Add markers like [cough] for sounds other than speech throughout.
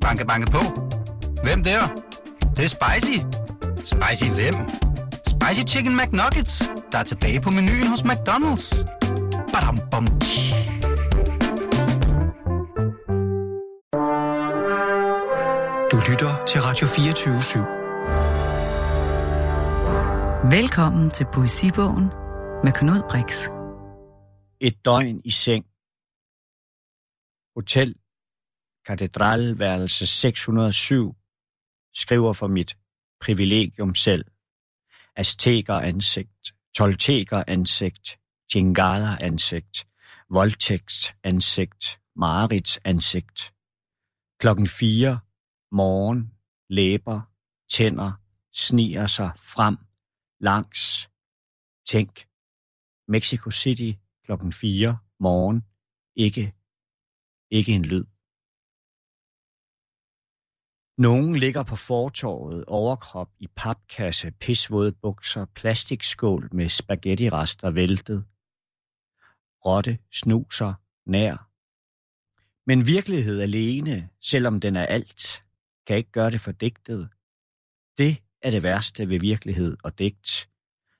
Banke, banke på. Hvem der? Det, det er spicy. Spicy hvem? Spicy Chicken McNuggets, der er tilbage på menuen hos McDonald's. Badum, bom, tji. Du lytter til Radio 24 /7. Velkommen til Poesibogen med Knud Brix. Et døgn i seng. Hotel Katedralværelse 607 skriver for mit privilegium selv. Azteker ansigt, tolteker ansigt, Jingala ansigt, voldtægt ansigt, Marits ansigt. Klokken 4 morgen, læber, tænder, sniger sig frem, langs. Tænk, Mexico City klokken 4 morgen, ikke, ikke en lyd. Nogen ligger på fortorvet, overkrop i papkasse, pisvåde bukser, plastikskål med spaghetti-rester væltet. Rotte snuser nær. Men virkelighed alene, selvom den er alt, kan ikke gøre det for digtet. Det er det værste ved virkelighed og digt,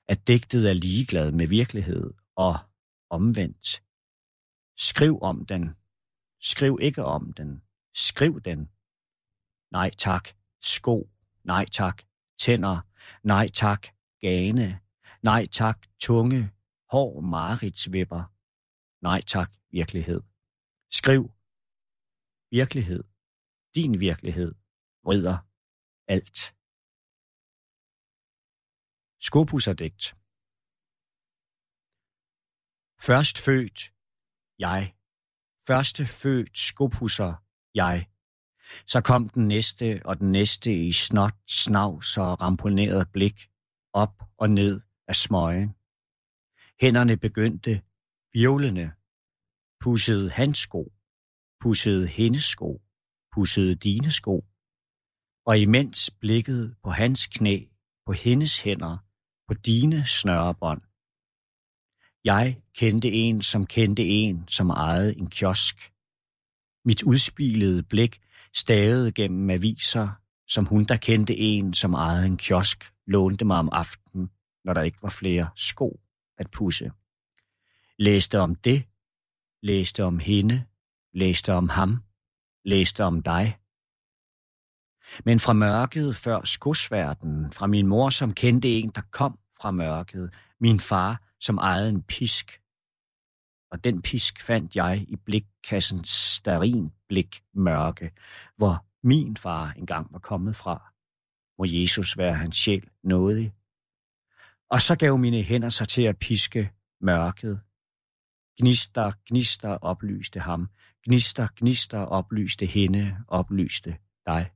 at digtet er ligeglad med virkelighed og omvendt. Skriv om den. Skriv ikke om den. Skriv den. Nej tak. Sko. Nej tak. Tænder. Nej tak. Gane. Nej tak. Tunge. Hår maritsvipper. Nej tak. Virkelighed. Skriv. Virkelighed. Din virkelighed vrider alt. Skopusserdigt. Først født, jeg. Første født skopusser, jeg. Så kom den næste og den næste i snot, snavs og ramponeret blik, op og ned af smøgen. Hænderne begyndte virvlende, pussede hans sko, pussede hendes sko, pussede dine sko og imens blikket på hans knæ, på hendes hænder, på dine snørebånd. Jeg kendte en, som kendte en, som ejede en kiosk. Mit udspilede blik stavede gennem aviser, som hun, der kendte en, som ejede en kiosk, lånte mig om aftenen, når der ikke var flere sko at pusse. Læste om det, læste om hende, læste om ham, læste om dig, men fra mørket før skosværten, fra min mor, som kendte en, der kom fra mørket, min far, som ejede en pisk. Og den pisk fandt jeg i blikkassens starin blik mørke, hvor min far engang var kommet fra. Må Jesus være hans sjæl nådig. Og så gav mine hænder sig til at piske mørket. Gnister, gnister oplyste ham. Gnister, gnister oplyste hende, oplyste dig.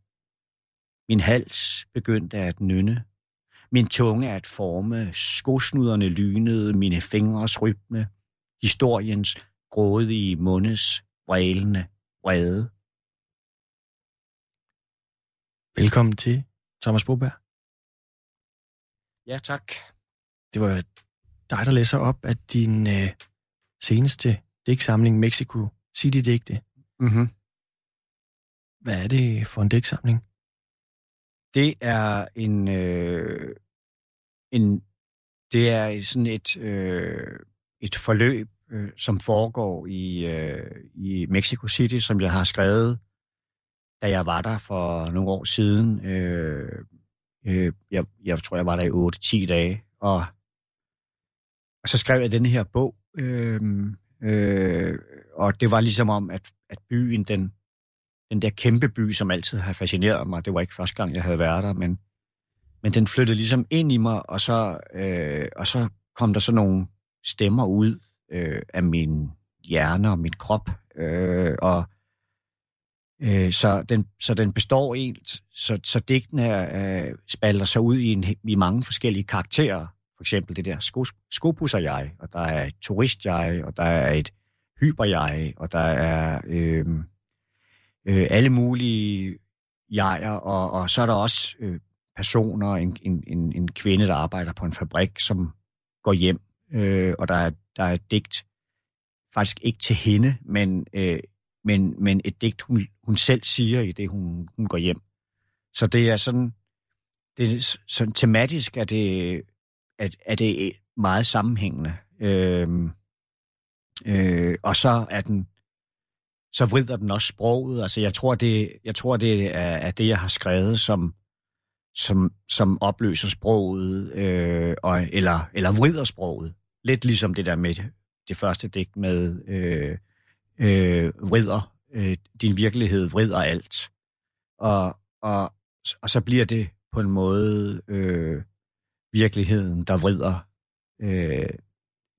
Min hals begyndte at nynne. Min tunge at forme. Skosnuderne lynede mine fingres rytme. Historiens grådige mundes vrælende vrede. Velkommen til, Thomas Boberg. Ja, tak. Det var dig, der læser op af din øh, seneste digtsamling, Mexico City-digte. Mm-hmm. Hvad er det for en digtsamling? Det er en, øh, en det er sådan et, øh, et forløb, øh, som foregår i, øh, i Mexico City, som jeg har skrevet, da jeg var der for nogle år siden. Øh, øh, jeg, jeg tror, jeg var der i 8-10 dage, og, og så skrev jeg den her bog, øh, øh, og det var ligesom om, at, at byen, den, den der kæmpe by, som altid har fascineret mig. Det var ikke første gang, jeg havde været der, men, men den flyttede ligesom ind i mig, og så, øh, og så kom der så nogle stemmer ud øh, af min hjerne og min krop. Øh, og øh, så, den, så den består helt, så, så digten her øh, spalter sig ud i, en, i mange forskellige karakterer. For eksempel det der sko, skopusser jeg, og der er et turist jeg, og der er et hyper jeg, og der er... Øh, øh, alle mulige jeger, og, og så er der også øh, personer, en, en, en, en kvinde, der arbejder på en fabrik, som går hjem, øh, og der er, der er et digt, faktisk ikke til hende, men, øh, men, men et digt, hun, hun selv siger i det, hun, hun går hjem. Så det er sådan, det er sådan tematisk er det, at, er det meget sammenhængende. Øh, øh, og så er den, så vrider den også sproget. Altså, jeg tror, det, jeg tror, det er, er det, jeg har skrevet, som, som, som opløser sproget, øh, og, eller, eller vrider sproget. Lidt ligesom det der med det første digt med øh, øh, vrider, øh, din virkelighed vrider alt. Og, og, og så bliver det på en måde øh, virkeligheden, der vrider øh,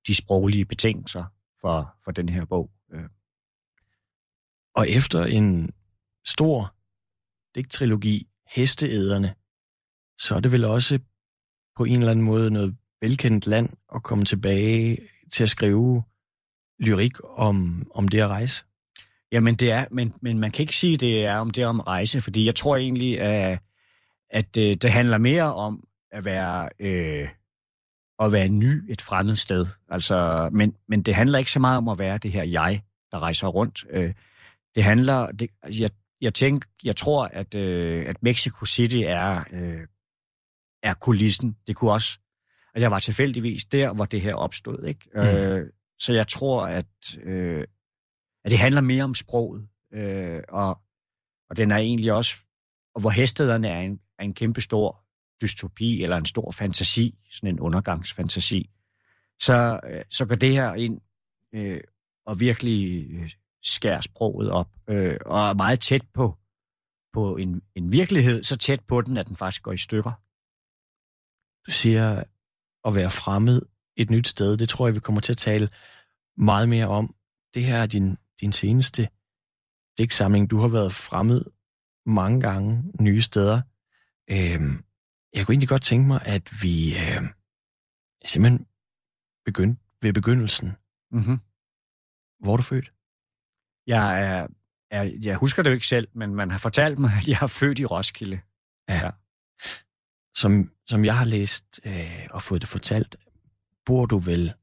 de sproglige betingelser for, for den her bog. Øh. Og efter en stor digttrilogi, Hesteæderne, så er det vel også på en eller anden måde noget velkendt land at komme tilbage til at skrive lyrik om, om det at rejse? Jamen det er, men, men man kan ikke sige, det er om det er om rejse, fordi jeg tror egentlig, at, at øh, det handler mere om at være, øh, at være ny et fremmed sted. Altså, men, men det handler ikke så meget om at være det her jeg, der rejser rundt. Øh, det handler, det, jeg, jeg, tænker, jeg tror, at, øh, at Mexico City er, øh, er kulissen. Det kunne også, at jeg var tilfældigvis der, hvor det her opstod. Ikke? Mm. Øh, så jeg tror, at, øh, at det handler mere om sproget. Øh, og, og den er egentlig også, og hvor hestederne er en, er en kæmpe stor dystopi eller en stor fantasi, sådan en undergangsfantasi, så, øh, så går det her ind øh, og virkelig øh, skærer sproget op, øh, og er meget tæt på, på en, en virkelighed, så tæt på den, at den faktisk går i stykker. Du siger at være fremmed et nyt sted, det tror jeg, vi kommer til at tale meget mere om. Det her er din, din seneste digtsamling. Du har været fremmed mange gange nye steder. Øhm, jeg kunne egentlig godt tænke mig, at vi øh, simpelthen begyndte ved begyndelsen. Mm-hmm. Hvor er du født? Jeg, er, er, jeg husker det jo ikke selv, men man har fortalt mig, at jeg er født i Roskilde. Ja. ja. Som, som jeg har læst øh, og fået det fortalt, bor du vel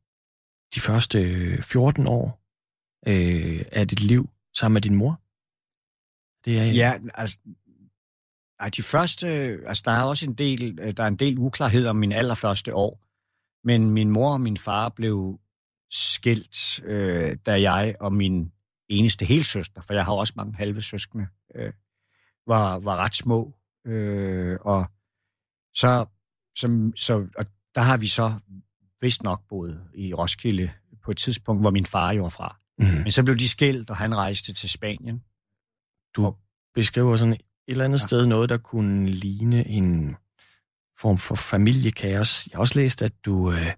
de første øh, 14 år øh, af dit liv sammen med din mor? Det er, øh, ja, altså, ej, de første, øh, altså der er også en del, der er en del uklarhed om min allerførste år, men min mor og min far blev skilt, øh, da jeg og min eneste helsøster, for jeg har også mange halve søskende, øh, var, var ret små. Øh, og så, så, så og der har vi så vist nok boet i Roskilde på et tidspunkt, hvor min far jo var fra. Mm. Men så blev de skilt, og han rejste til Spanien. Du beskriver sådan et eller andet ja. sted noget, der kunne ligne en form for familiekaos. Jeg har også læst, at du øh,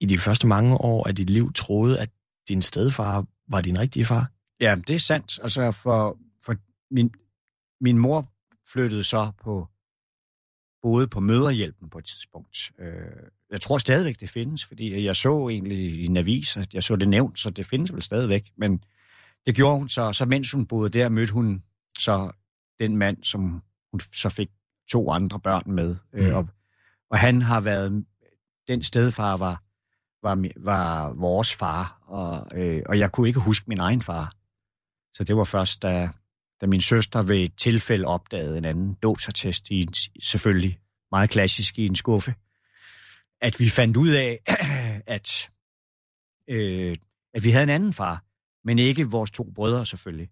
i de første mange år af dit liv troede, at din stedfar var din rigtige far. Ja, det er sandt. Altså, for, for min, min mor flyttede så på boede på møderhjælpen på et tidspunkt. Øh, jeg tror stadigvæk, det findes, fordi jeg så egentlig i en avis, at jeg så det nævnt, så det findes vel stadigvæk. Men det gjorde hun så, så mens hun boede der, mødte hun så den mand, som hun så fik to andre børn med. Øh, mm. og, og han har været, den stedfar var, var, var vores far, og, øh, og jeg kunne ikke huske min egen far. Så det var først, da, da min søster ved et tilfælde opdagede en anden dåbsattest i en, selvfølgelig meget klassisk i en skuffe, at vi fandt ud af, [clears throat] at, øh, at vi havde en anden far, men ikke vores to brødre selvfølgelig.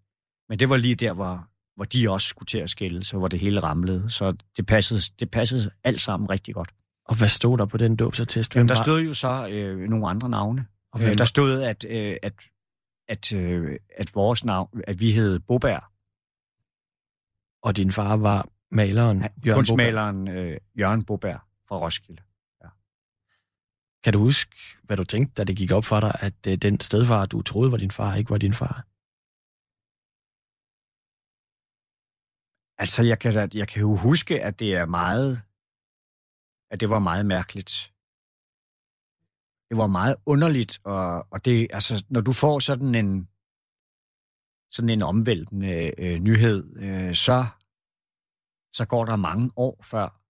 Men det var lige der, hvor, hvor de også skulle til at skille, så hvor det hele ramlede. Så det passede, det passede alt sammen rigtig godt. Og hvad stod der på den dåbsattest? Jamen, der stod jo så øh, nogle andre navne. Og øh, der stod, at, øh, at, at, øh, at vores navn, at vi hed Boberg. Og din far var maleren Jørgen Kunstmaleren øh, Jørgen Boberg fra Roskilde. Ja. Kan du huske, hvad du tænkte, da det gik op for dig, at øh, den stedfar, du troede var din far, ikke var din far? Altså, jeg kan, jeg kan jo huske, at det er meget, at det var meget mærkeligt. Det var meget underligt, og, og det, altså, når du får sådan en, sådan en omvæltende øh, nyhed, øh, så, så går der mange år før,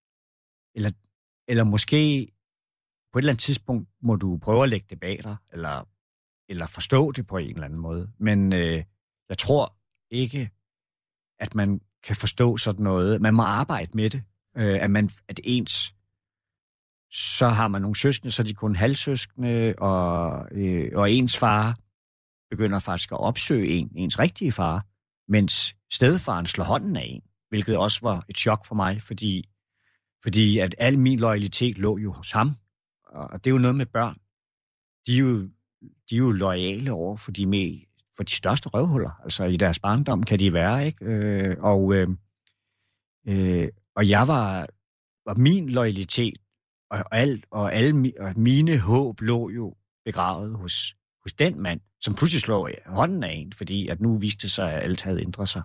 eller, eller måske på et eller andet tidspunkt må du prøve at lægge det bag dig, eller, eller forstå det på en eller anden måde. Men, øh, jeg tror ikke, at man kan forstå sådan noget. Man må arbejde med det. Øh, at, man, at ens så har man nogle søskende, så er de kun halvsøskende, og, øh, og ens far begynder faktisk at opsøge en, ens rigtige far, mens stedfaren slår hånden af en, hvilket også var et chok for mig, fordi, fordi at al min loyalitet lå jo hos ham, og det er jo noget med børn. De er jo, de er jo lojale over for de, med, for de største røvhuller, altså i deres barndom kan de være, ikke? Øh, og, øh, øh, og jeg var, var min loyalitet og, alt, og alle og mine håb lå jo begravet hos, hos den mand, som pludselig slår hånden af en, fordi at nu viste det sig, at alt havde ændret sig.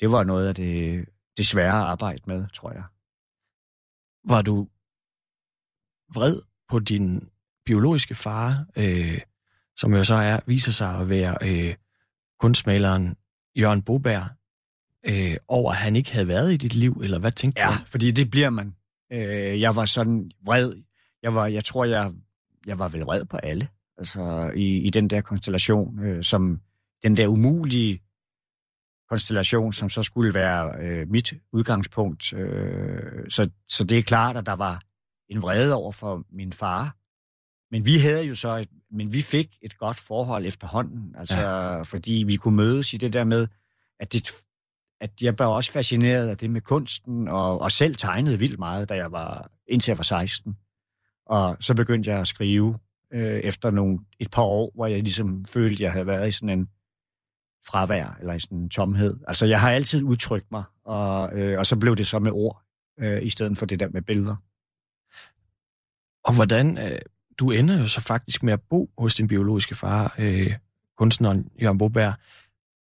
Det var noget af det, det svære at arbejde med, tror jeg. Var du vred på din biologiske far, øh, som jo så er, viser sig at være øh, kunstmaleren Jørgen Boberg, øh, over at han ikke havde været i dit liv, eller hvad tænkte ja, du? Ja, fordi det bliver man. Øh, jeg var sådan vred. Jeg, var, jeg tror, jeg, jeg var vel vred på alle. Altså i, i den der konstellation, øh, som den der umulige konstellation, som så skulle være øh, mit udgangspunkt. Øh, så, så det er klart, at der var en vrede over for min far. Men vi havde jo så et, men vi fik et godt forhold efterhånden, altså ja. fordi vi kunne mødes i det der med, at det at jeg var også fascineret af det med kunsten, og, og selv tegnede vildt meget, da jeg var, indtil jeg var 16. Og så begyndte jeg at skrive øh, efter nogle, et par år, hvor jeg ligesom følte, at jeg havde været i sådan en fravær, eller i sådan en tomhed. Altså, jeg har altid udtrykt mig, og, øh, og så blev det så med ord, øh, i stedet for det der med billeder. Og hvordan, øh, du ender jo så faktisk med at bo hos din biologiske far, øh, kunstneren Jørgen Boberg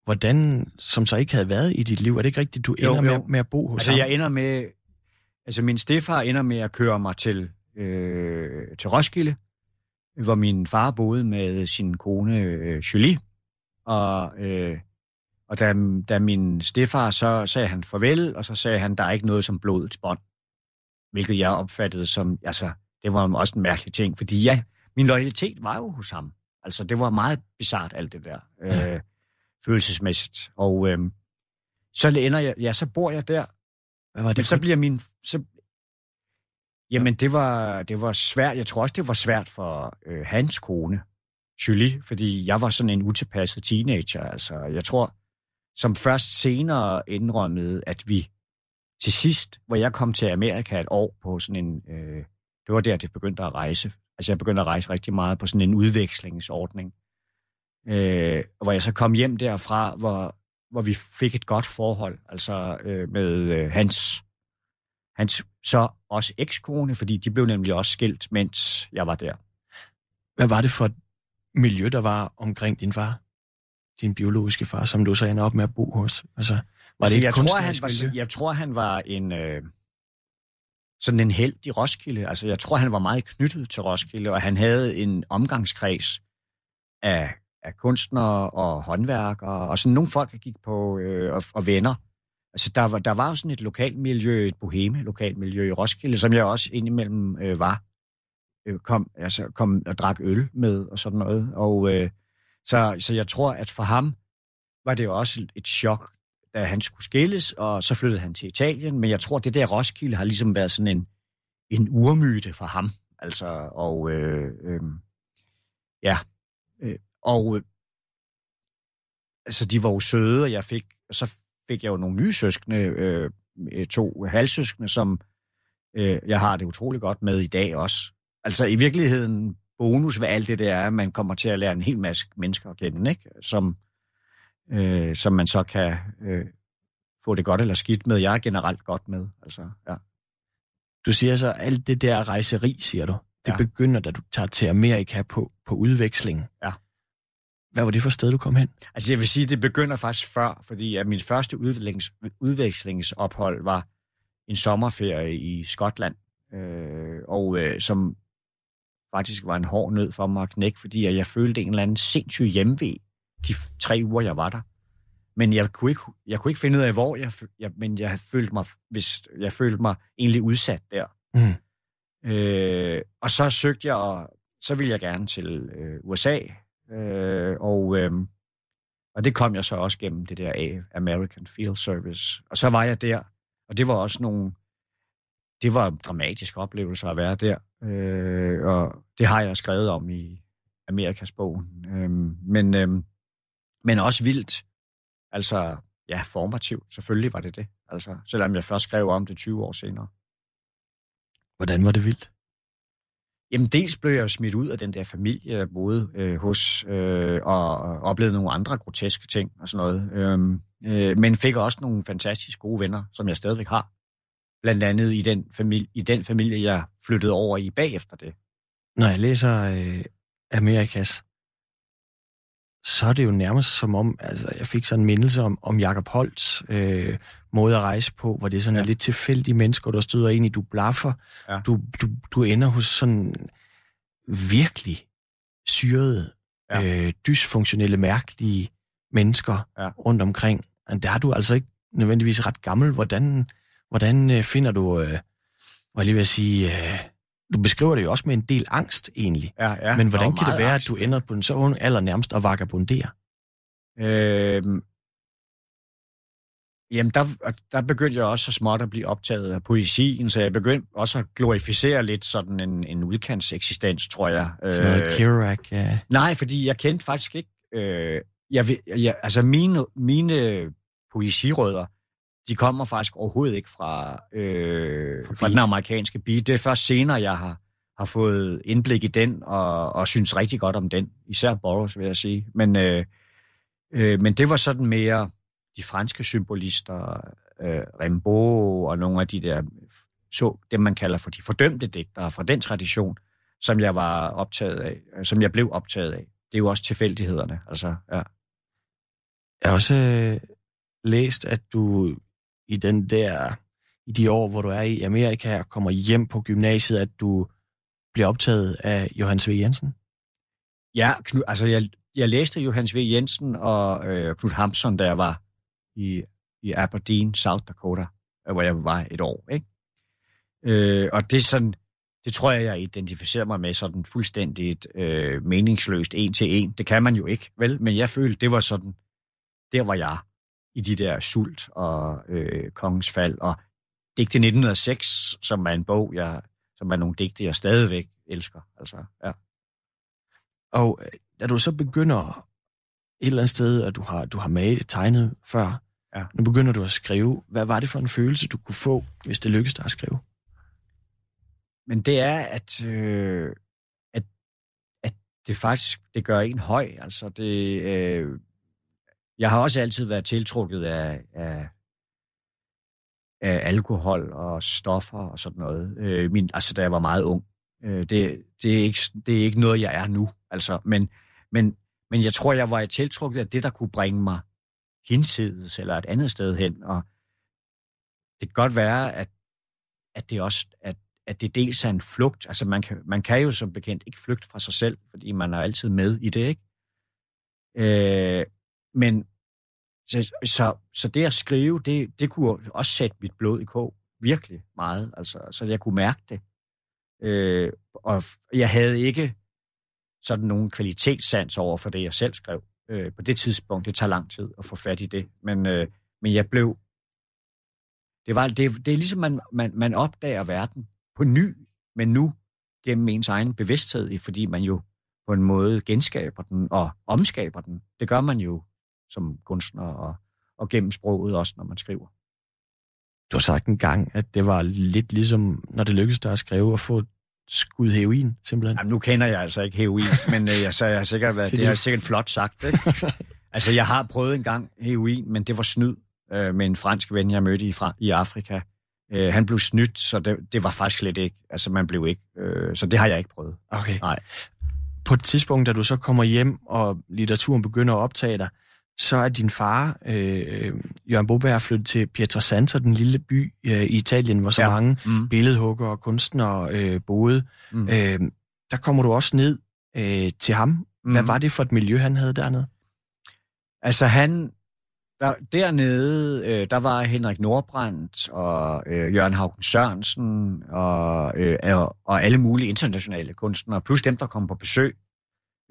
hvordan, som så ikke havde været i dit liv, er det ikke rigtigt, du ender jo, jo. Med, med at bo hos altså, ham? jeg ender med, altså min stefar ender med at køre mig til, øh, til Roskilde, hvor min far boede med sin kone øh, Julie, og, øh, og da, da min stefar så sagde han farvel, og så sagde han, der er ikke noget som blodets bånd, hvilket jeg opfattede som, altså, det var også en mærkelig ting, fordi ja, min loyalitet var jo hos ham. Altså, det var meget bizart alt det der. Ja. Øh, følelsesmæssigt. Og øh, så ender jeg, ja, så bor jeg der. Hvad var det Men så bliver min, så, jamen det var, det var svært, jeg tror også, det var svært for øh, hans kone, Julie, fordi jeg var sådan en utilpasset teenager, altså jeg tror, som først senere indrømmede, at vi til sidst, hvor jeg kom til Amerika et år på sådan en, øh, det var der, det begyndte at rejse. Altså jeg begyndte at rejse rigtig meget på sådan en udvekslingsordning øh, hvor jeg så kom hjem derfra, hvor, hvor vi fik et godt forhold, altså øh, med øh, hans, hans så også ekskone, fordi de blev nemlig også skilt, mens jeg var der. Hvad var det for et miljø, der var omkring din far? Din biologiske far, som du så ender op med at bo hos? Altså, var altså, det jeg, tror, han var, jeg tror, han var en... Øh, sådan en held i Roskilde. Altså, jeg tror, han var meget knyttet til Roskilde, og han havde en omgangskreds af af kunstnere og håndværkere, og sådan nogle folk, der gik på, øh, og, og venner. Altså, der var, der var jo sådan et lokalt miljø, et boheme lokalt miljø i Roskilde, som jeg også indimellem øh, var. Øh, kom, altså, kom og drak øl med og sådan noget. Og, øh, så, så jeg tror, at for ham var det jo også et chok, da han skulle skilles, og så flyttede han til Italien. Men jeg tror, det der Roskilde har ligesom været sådan en, en urmyte for ham. Altså, og øh, øh, ja, øh, og øh, altså, de var jo søde, og jeg fik, og så fik jeg jo nogle nye søskende, øh, to halvsøskende, som øh, jeg har det utrolig godt med i dag også. Altså i virkeligheden, bonus ved alt det der er, at man kommer til at lære en hel masse mennesker at kende, ikke? Som, øh, som man så kan øh, få det godt eller skidt med. Jeg er generelt godt med. Altså, ja. Du siger så, alt det der rejseri, siger du, det ja. begynder, da du tager til Amerika på, på udveksling. Ja. Hvad var det for sted, du kom hen? Altså jeg vil sige, det begynder faktisk før, fordi at min første udvekslings, udvekslingsophold var en sommerferie i Skotland, øh, og øh, som faktisk var en hård nød for mig at knække, fordi jeg følte en eller anden sindssyg hjemvej de tre uger, jeg var der. Men jeg kunne ikke, jeg kunne ikke finde ud af, hvor jeg, jeg men jeg følte mig, hvis jeg følte mig egentlig udsat der. Mm. Øh, og så søgte jeg, og så ville jeg gerne til øh, USA, Øh, og, øh, Og det kom jeg så også gennem det der American Field Service. Og så var jeg der, og det var også nogle, det var dramatiske oplevelser at være der. Øh, og det har jeg skrevet om i Amerikas bogen. Øh, men, øh, men også vildt. Altså, ja, formativt. Selvfølgelig var det det. Altså, selvom jeg først skrev om det 20 år senere. Hvordan var det vildt? Jamen, dels blev jeg smidt ud af den der familie, jeg boede øh, hos, øh, og oplevede nogle andre groteske ting og sådan noget. Øhm, øh, men fik også nogle fantastisk gode venner, som jeg stadigvæk har. Blandt andet i den familie, i den familie jeg flyttede over i bagefter det. Når jeg læser øh, Amerikas, så er det jo nærmest som om, altså jeg fik sådan en mindelse om, om Jakob Holts øh, måde at rejse på, hvor det er sådan ja. lidt tilfældige mennesker, der støder ind i, du blaffer, ja. du, du, du ender hos sådan virkelig syrede, ja. øh, dysfunktionelle, mærkelige mennesker ja. rundt omkring. Men der er du altså ikke nødvendigvis ret gammel. Hvordan, hvordan øh, finder du, øh, hvad jeg lige vil sige, øh, du beskriver det jo også med en del angst egentlig. Ja, ja. Men hvordan kan det være, angst. at du ender på en så ung alder nærmest og vagabonderer? Øhm, jamen, der, der begyndte jeg også så småt at blive optaget af poesien, så jeg begyndte også at glorificere lidt sådan en, en udkantseksistens, tror jeg. Noget øh, Kerouac, ja. Nej, fordi jeg kendte faktisk ikke... Øh, jeg, jeg, altså, mine, mine poesirødder, de kommer faktisk overhovedet ikke fra, øh, fra den amerikanske beat. Det er først senere, jeg har, har fået indblik i den, og, og synes rigtig godt om den. Især Boros, vil jeg sige. Men, øh, øh, men det var sådan mere de franske symbolister, øh, Rimbaud og nogle af de der, så dem man kalder for de fordømte digtere fra den tradition, som jeg var optaget af, som jeg blev optaget af. Det er jo også tilfældighederne, altså, ja. Jeg har også øh, læst, at du i den der, i de år, hvor du er i Amerika og kommer hjem på gymnasiet, at du bliver optaget af Johannes V. Jensen? Ja, Knud, altså jeg, jeg læste Johannes V. Jensen og øh, Knud Hampson, da jeg var i, i Aberdeen, South Dakota, øh, hvor jeg var et år, ikke? Øh, og det er sådan, det tror jeg, jeg identificerer mig med sådan fuldstændigt øh, meningsløst en til en. Det kan man jo ikke, vel? Men jeg følte, det var sådan, der var jeg i de der sult og øh, kongens fald. Og digte 1906, som er en bog, jeg, som er nogle digte, jeg stadigvæk elsker. Altså, ja. Og øh, da du så begynder et eller andet sted, at du har, du har malet, tegnet før, ja. nu begynder du at skrive. Hvad var det for en følelse, du kunne få, hvis det lykkedes dig at skrive? Men det er, at, øh, at, at det faktisk det gør en høj. Altså det, øh, jeg har også altid været tiltrukket af, af, af alkohol og stoffer og sådan noget. Øh, min, altså, da jeg var meget ung. Øh, det, det, er ikke, det er ikke noget, jeg er nu. Altså, men, men, men jeg tror, jeg var tiltrukket af det, der kunne bringe mig hinsides eller et andet sted hen. Og det kan godt være, at, at det også at, at det dels er en flugt. Altså, man kan, man kan jo som bekendt ikke flygte fra sig selv, fordi man er altid med i det, ikke? Øh, men så, så, så det at skrive, det, det kunne også sætte mit blod i kog. Virkelig meget. Altså, så jeg kunne mærke det. Øh, og jeg havde ikke sådan nogen kvalitetssans over for det, jeg selv skrev. Øh, på det tidspunkt, det tager lang tid at få fat i det. Men, øh, men jeg blev... Det, var, det, det er ligesom, man, man, man opdager verden på ny, men nu gennem ens egen bevidsthed, fordi man jo på en måde genskaber den og omskaber den. Det gør man jo som kunstner og, og gennem sproget også, når man skriver. Du har sagt en gang, at det var lidt ligesom, når det lykkedes dig at skrive og få skud heroin, simpelthen. Jamen, nu kender jeg altså ikke heroin, [laughs] men øh, jeg, så jeg har sikkert været, det, det er sikkert flot sagt. Ikke? [laughs] altså, jeg har prøvet en gang heroin, men det var snyd øh, med en fransk ven, jeg mødte i, fra, i Afrika. Øh, han blev snydt, så det, det var faktisk slet ikke. Altså, man blev ikke. Øh, så det har jeg ikke prøvet. Okay. Nej. På et tidspunkt, da du så kommer hjem, og litteraturen begynder at optage dig, så er din far, øh, Jørgen Boberg, flyttet til Pietrasanta, den lille by øh, i Italien, hvor så ja. mange mm. billedhugger og kunstnere øh, boede. Mm. Øh, der kommer du også ned øh, til ham. Hvad mm. var det for et miljø, han havde dernede? Altså han, der, dernede, øh, der var Henrik Nordbrandt og øh, Jørgen Haugen Sørensen og, øh, og alle mulige internationale kunstnere, plus dem, der kom på besøg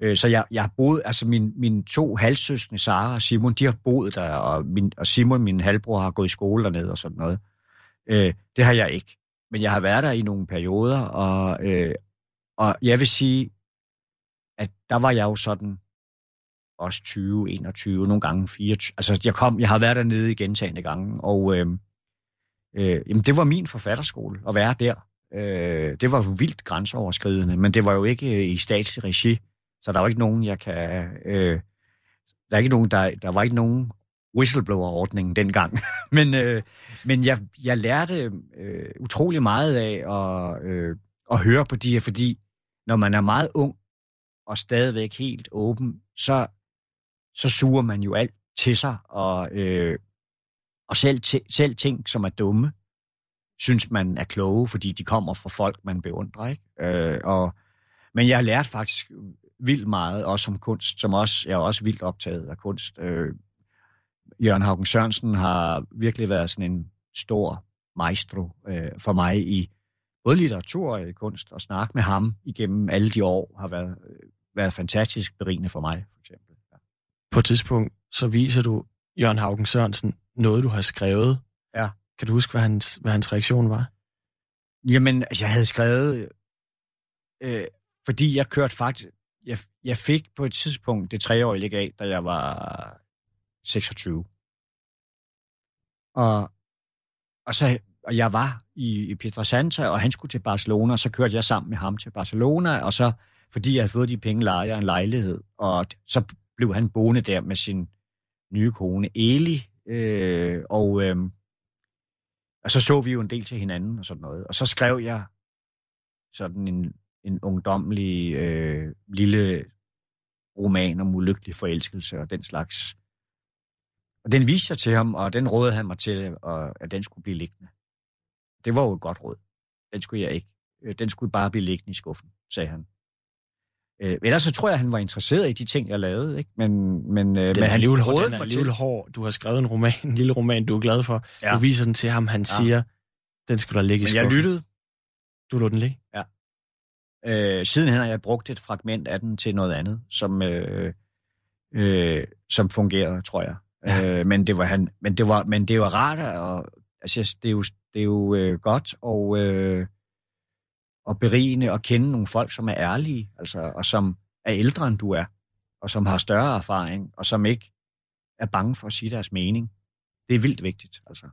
Øh, så jeg, jeg har boet, altså min, mine to halvsøskende, Sara og Simon, de har boet der, og, min, og Simon, min halvbror, har gået i skole dernede og sådan noget. Øh, det har jeg ikke. Men jeg har været der i nogle perioder, og, øh, og jeg vil sige, at der var jeg jo sådan også 20, 21, nogle gange 24. Altså, jeg, kom, jeg har været dernede i gentagende gange, og øh, øh, jamen, det var min forfatterskole at være der. Øh, det var jo vildt grænseoverskridende, men det var jo ikke øh, i statsregi. regi, så der var ikke nogen, jeg kan... Øh, der, er ikke nogen, der, der var ikke nogen whistleblower-ordning dengang. [laughs] men øh, men jeg, jeg lærte øh, utrolig meget af at, øh, at høre på de her, fordi når man er meget ung og stadigvæk helt åben, så, så suger man jo alt til sig, og, øh, og selv, selv ting, som er dumme, synes man er kloge, fordi de kommer fra folk, man beundrer. Ikke? Øh, og, men jeg har lært faktisk vildt meget, også om kunst, som også, jeg er også vildt optaget af kunst. Øh, Jørgen Haugen Sørensen har virkelig været sådan en stor maestro øh, for mig i både litteratur og kunst, og snakke med ham igennem alle de år har været, øh, været fantastisk berigende for mig, for eksempel. Ja. På et tidspunkt, så viser du Jørgen Haugen Sørensen noget, du har skrevet. Ja. Kan du huske, hvad hans, hvad hans reaktion var? Jamen, altså, jeg havde skrevet, øh, fordi jeg kørte faktisk, jeg, jeg fik på et tidspunkt det treårige legat, da jeg var 26. Og, og, så, og jeg var i, i Pietrasanta, og han skulle til Barcelona, og så kørte jeg sammen med ham til Barcelona, og så, fordi jeg havde fået de penge, lejede jeg en lejlighed, og så blev han boende der med sin nye kone, Eli, øh, og, øh, og så så vi jo en del til hinanden og sådan noget. Og så skrev jeg sådan en, en ungdomlig øh, lille roman om ulykkelig forelskelse og den slags. Og den viste jeg til ham, og den rådede han mig til, at den skulle blive liggende. Det var jo et godt råd. Den skulle jeg ikke. Øh, den skulle bare blive liggende i skuffen, sagde han. Øh, ellers så tror jeg, han var interesseret i de ting, jeg lavede. Ikke? Men, men, øh, den men han rådede hård, den er alligevel hård. Du har skrevet en roman, en lille roman, du er glad for. Ja. Du viser den til ham, han Ja. siger, den skal der ligge i Men jeg skuffen. lyttede. Du lå den ligge? Øh, sidenhen har jeg brugt et fragment af den til noget andet, som, øh, øh, som fungerede, tror jeg. Ja. Øh, men det var han, men det var, men det var rart, og altså, det er jo, det er jo øh, godt og, øh, og berigende at kende nogle folk, som er ærlige, altså, og som er ældre end du er, og som har større erfaring, og som ikke er bange for at sige deres mening. Det er vildt vigtigt, altså.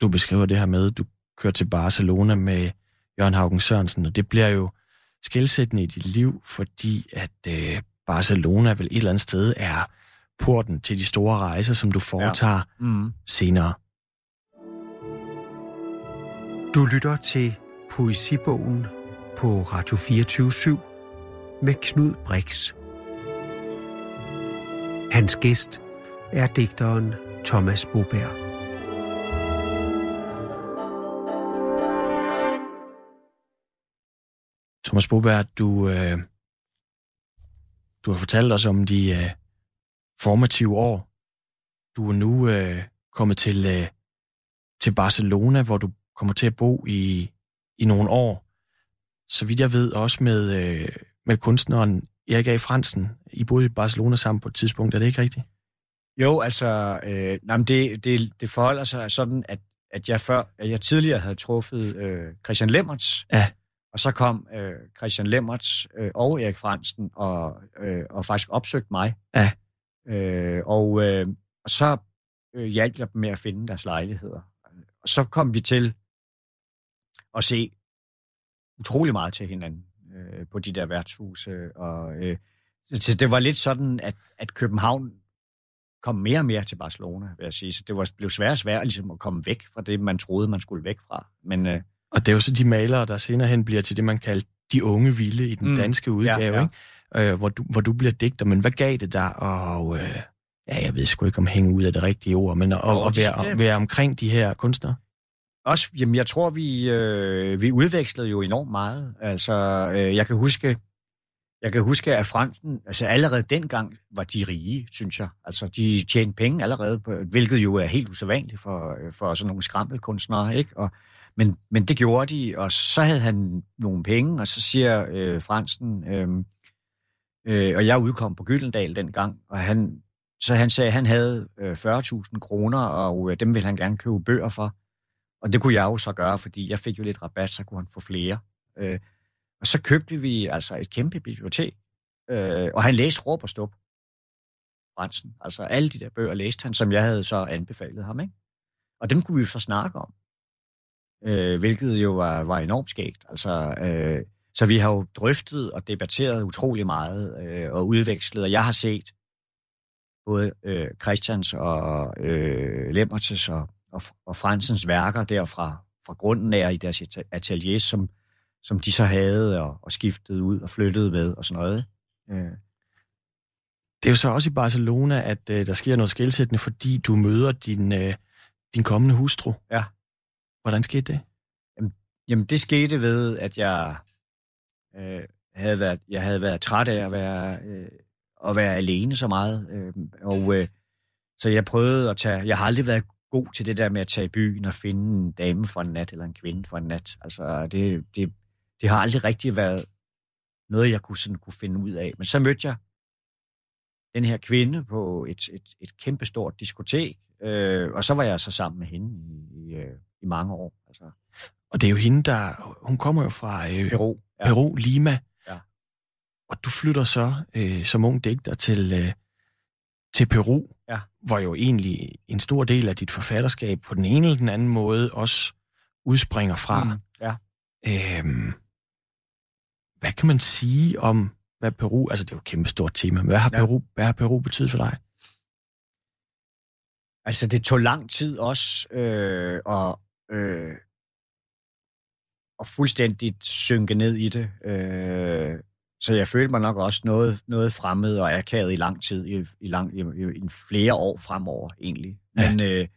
Du beskriver det her med, at du kører til Barcelona med Jørgen Haugen Sørensen, og det bliver jo skældsættende i dit liv, fordi at øh, Barcelona vel et eller andet sted er porten til de store rejser, som du foretager ja. Mm. senere. Du lytter til Poesibogen på Radio 24 med Knud Brix. Hans gæst er digteren Thomas Boberg. Thomas Boberg, du, øh, du har fortalt os om de øh, formative år. Du er nu øh, kommet til, øh, til Barcelona, hvor du kommer til at bo i, i nogle år. Så vidt jeg ved, også med, øh, med kunstneren Erik A. Fransen. I boede i Barcelona sammen på et tidspunkt, er det ikke rigtigt? Jo, altså, øh, nej, men det, det, det forholder sig sådan, at, at jeg før, at jeg tidligere havde truffet øh, Christian Lemmerts, Ja. Og så kom øh, Christian Lemmerts øh, og Erik Fransen og, øh, og faktisk opsøgte mig. Ja. Øh, og, øh, og så øh, hjalp jeg dem med at finde deres lejligheder. Og så kom vi til at se utrolig meget til hinanden øh, på de der værtshuse. Og, øh, så det var lidt sådan, at, at København kom mere og mere til Barcelona, vil jeg sige. Så det var, blev svært og svært ligesom at komme væk fra det, man troede, man skulle væk fra. Men øh, Og det er jo så de malere, der senere hen bliver til det, man kalder de unge vilde i den Mm. danske udgave, Ja, ja. Ikke? Øh, hvor, du, hvor du bliver digter. Men hvad gav det dig? Og, øh, ja, jeg ved sgu ikke, om hænge ud af det rigtige ord, men at, at være, det- være omkring de her kunstnere. også, jamen jeg tror, vi, øh, vi udvekslede jo enormt meget. Altså, øh, jeg kan huske, jeg kan huske, at Fransen, altså allerede dengang var de rige, synes jeg. Altså, de tjente penge allerede, på, hvilket jo er helt usædvanligt for, øh, for sådan nogle skrammelkunstnere, ikke? Og, men, men det gjorde de, og så havde han nogle penge, og så siger øh, Fransen, øh, Øh, og jeg udkom på Gyldendal dengang, og han, så han sagde, at han havde øh, 40.000 kroner, og øh, dem ville han gerne købe bøger for. Og det kunne jeg jo så gøre, fordi jeg fik jo lidt rabat, så kunne han få flere. Øh, og så købte vi altså et kæmpe bibliotek, øh, og han læste råb og stop. Fransen. Altså alle de der bøger læste han, som jeg havde så anbefalet ham. Ikke? Og dem kunne vi jo så snakke om, øh, hvilket jo var, var enormt skægt. Altså, øh, så vi har jo drøftet og debatteret utrolig meget øh, og udvekslet, og jeg har set både øh, Christians og øh, Lemmertes og, og, og Fransens værker derfra fra grunden af i deres atelier, som, som de så havde og, og skiftede ud og flyttede med og sådan noget. Øh. Det er jo så også i Barcelona, at øh, der sker noget skældsættende, fordi du møder din, øh, din kommende hustru. Ja. Hvordan skete det? Jamen, jamen det skete ved, at jeg øh, havde været, jeg havde været træt af at være, øh, at være alene så meget. Øh, og øh, så jeg prøvede at tage... Jeg har aldrig været god til det der med at tage i byen og finde en dame for en nat, eller en kvinde for en nat. Altså, det, det, det har aldrig rigtig været noget, jeg kunne, sådan, kunne finde ud af. Men så mødte jeg den her kvinde på et, et, et kæmpestort diskotek, øh, og så var jeg så sammen med hende i, i, øh, i mange år. Altså. Og det er jo hende, der... Hun kommer jo fra øh, Peru. Ja. Peru, Lima. Ja. Og du flytter så øh, som ung digter til, øh, til Peru, ja. hvor jo egentlig en stor del af dit forfatterskab på den ene eller den anden måde også udspringer fra. Mm, ja. Øhm, hvad kan man sige om, hvad Peru... Altså, det er jo et kæmpe stort tema, men hvad har, ja. Peru, hvad har Peru betydet for dig? Altså, det tog lang tid også øh, at, øh, at fuldstændigt synke ned i det. Øh, så jeg følte mig nok også noget, noget fremmed og akavet i lang tid, i, i, lang, i, i flere år fremover egentlig. Men, ja. øh,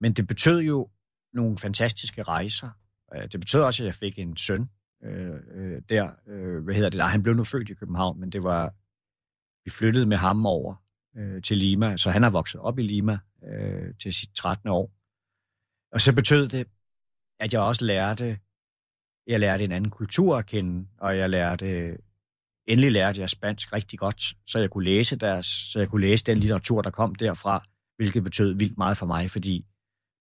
men det betød jo nogle fantastiske rejser. Øh, det betød også, at jeg fik en søn øh, øh, der. Øh, hvad hedder det? Nej, han blev nu født i København, men det var... Vi flyttede med ham over øh, til Lima, så han er vokset op i Lima øh, til sit 13. år. Og så betød det, at jeg også lærte, jeg lærte en anden kultur at kende, og jeg lærte, endelig lærte jeg spansk rigtig godt, så jeg kunne læse deres, så jeg kunne læse den litteratur, der kom derfra, hvilket betød vildt meget for mig, fordi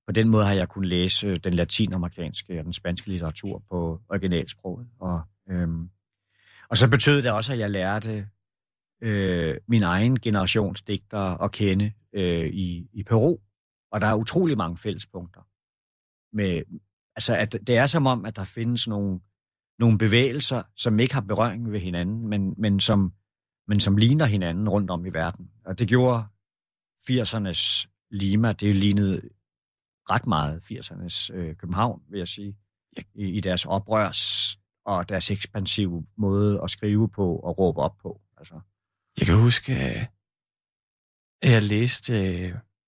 på den måde har jeg kunnet læse øh, den latinamerikanske og den spanske litteratur på originalsproget. Og, øhm, og så betød det også, at jeg lærte øh, min egen generations digtere at kende øh, i, i Peru. Og der er utrolig mange fællespunkter. Med, altså, at det er som om, at der findes nogle, nogle bevægelser, som ikke har berøring ved hinanden, men, men, som, men som ligner hinanden rundt om i verden. Og det gjorde 80'ernes Lima, det lignede ret meget 80'ernes øh, København, vil jeg sige, i, i deres oprørs og deres ekspansive måde at skrive på og råbe op på. Altså. Jeg kan huske, at jeg læste,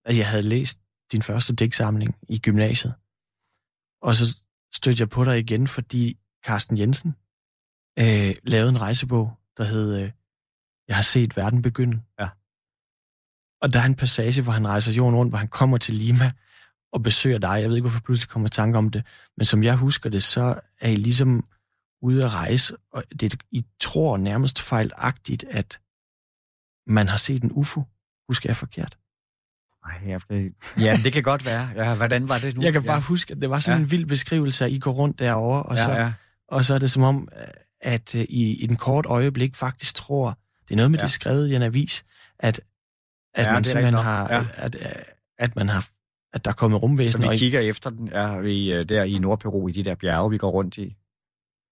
at jeg havde læst din første digtsamling i gymnasiet. Og så stødte jeg på dig igen, fordi Carsten Jensen øh, lavede en rejsebog, der hed øh, Jeg har set verden begynde. Ja. Og der er en passage, hvor han rejser jorden rundt, hvor han kommer til Lima og besøger dig. Jeg ved ikke, hvorfor pludselig kommer i tanke om det, men som jeg husker det, så er I ligesom ude at rejse, og det, I tror nærmest fejlagtigt, at man har set en UFO. Husker jeg forkert? Ej, jeg skal... Ja, det kan godt være. Ja, hvordan var det nu? Jeg kan bare ja. huske, at det var sådan ja. en vild beskrivelse, at I går rundt derovre, og, Ja, så, ja. og så er det som om, at øh, I i en kort øjeblik faktisk tror, det er noget med, Ja. det skrevet i en avis, at, at Ja, man simpelthen har. Ja. at, at, at man har, at der er kommet Så rumvæsener. vi og I- kigger efter den, ja, vi, øh, der i Nordperu, i de der bjerge, vi går rundt i.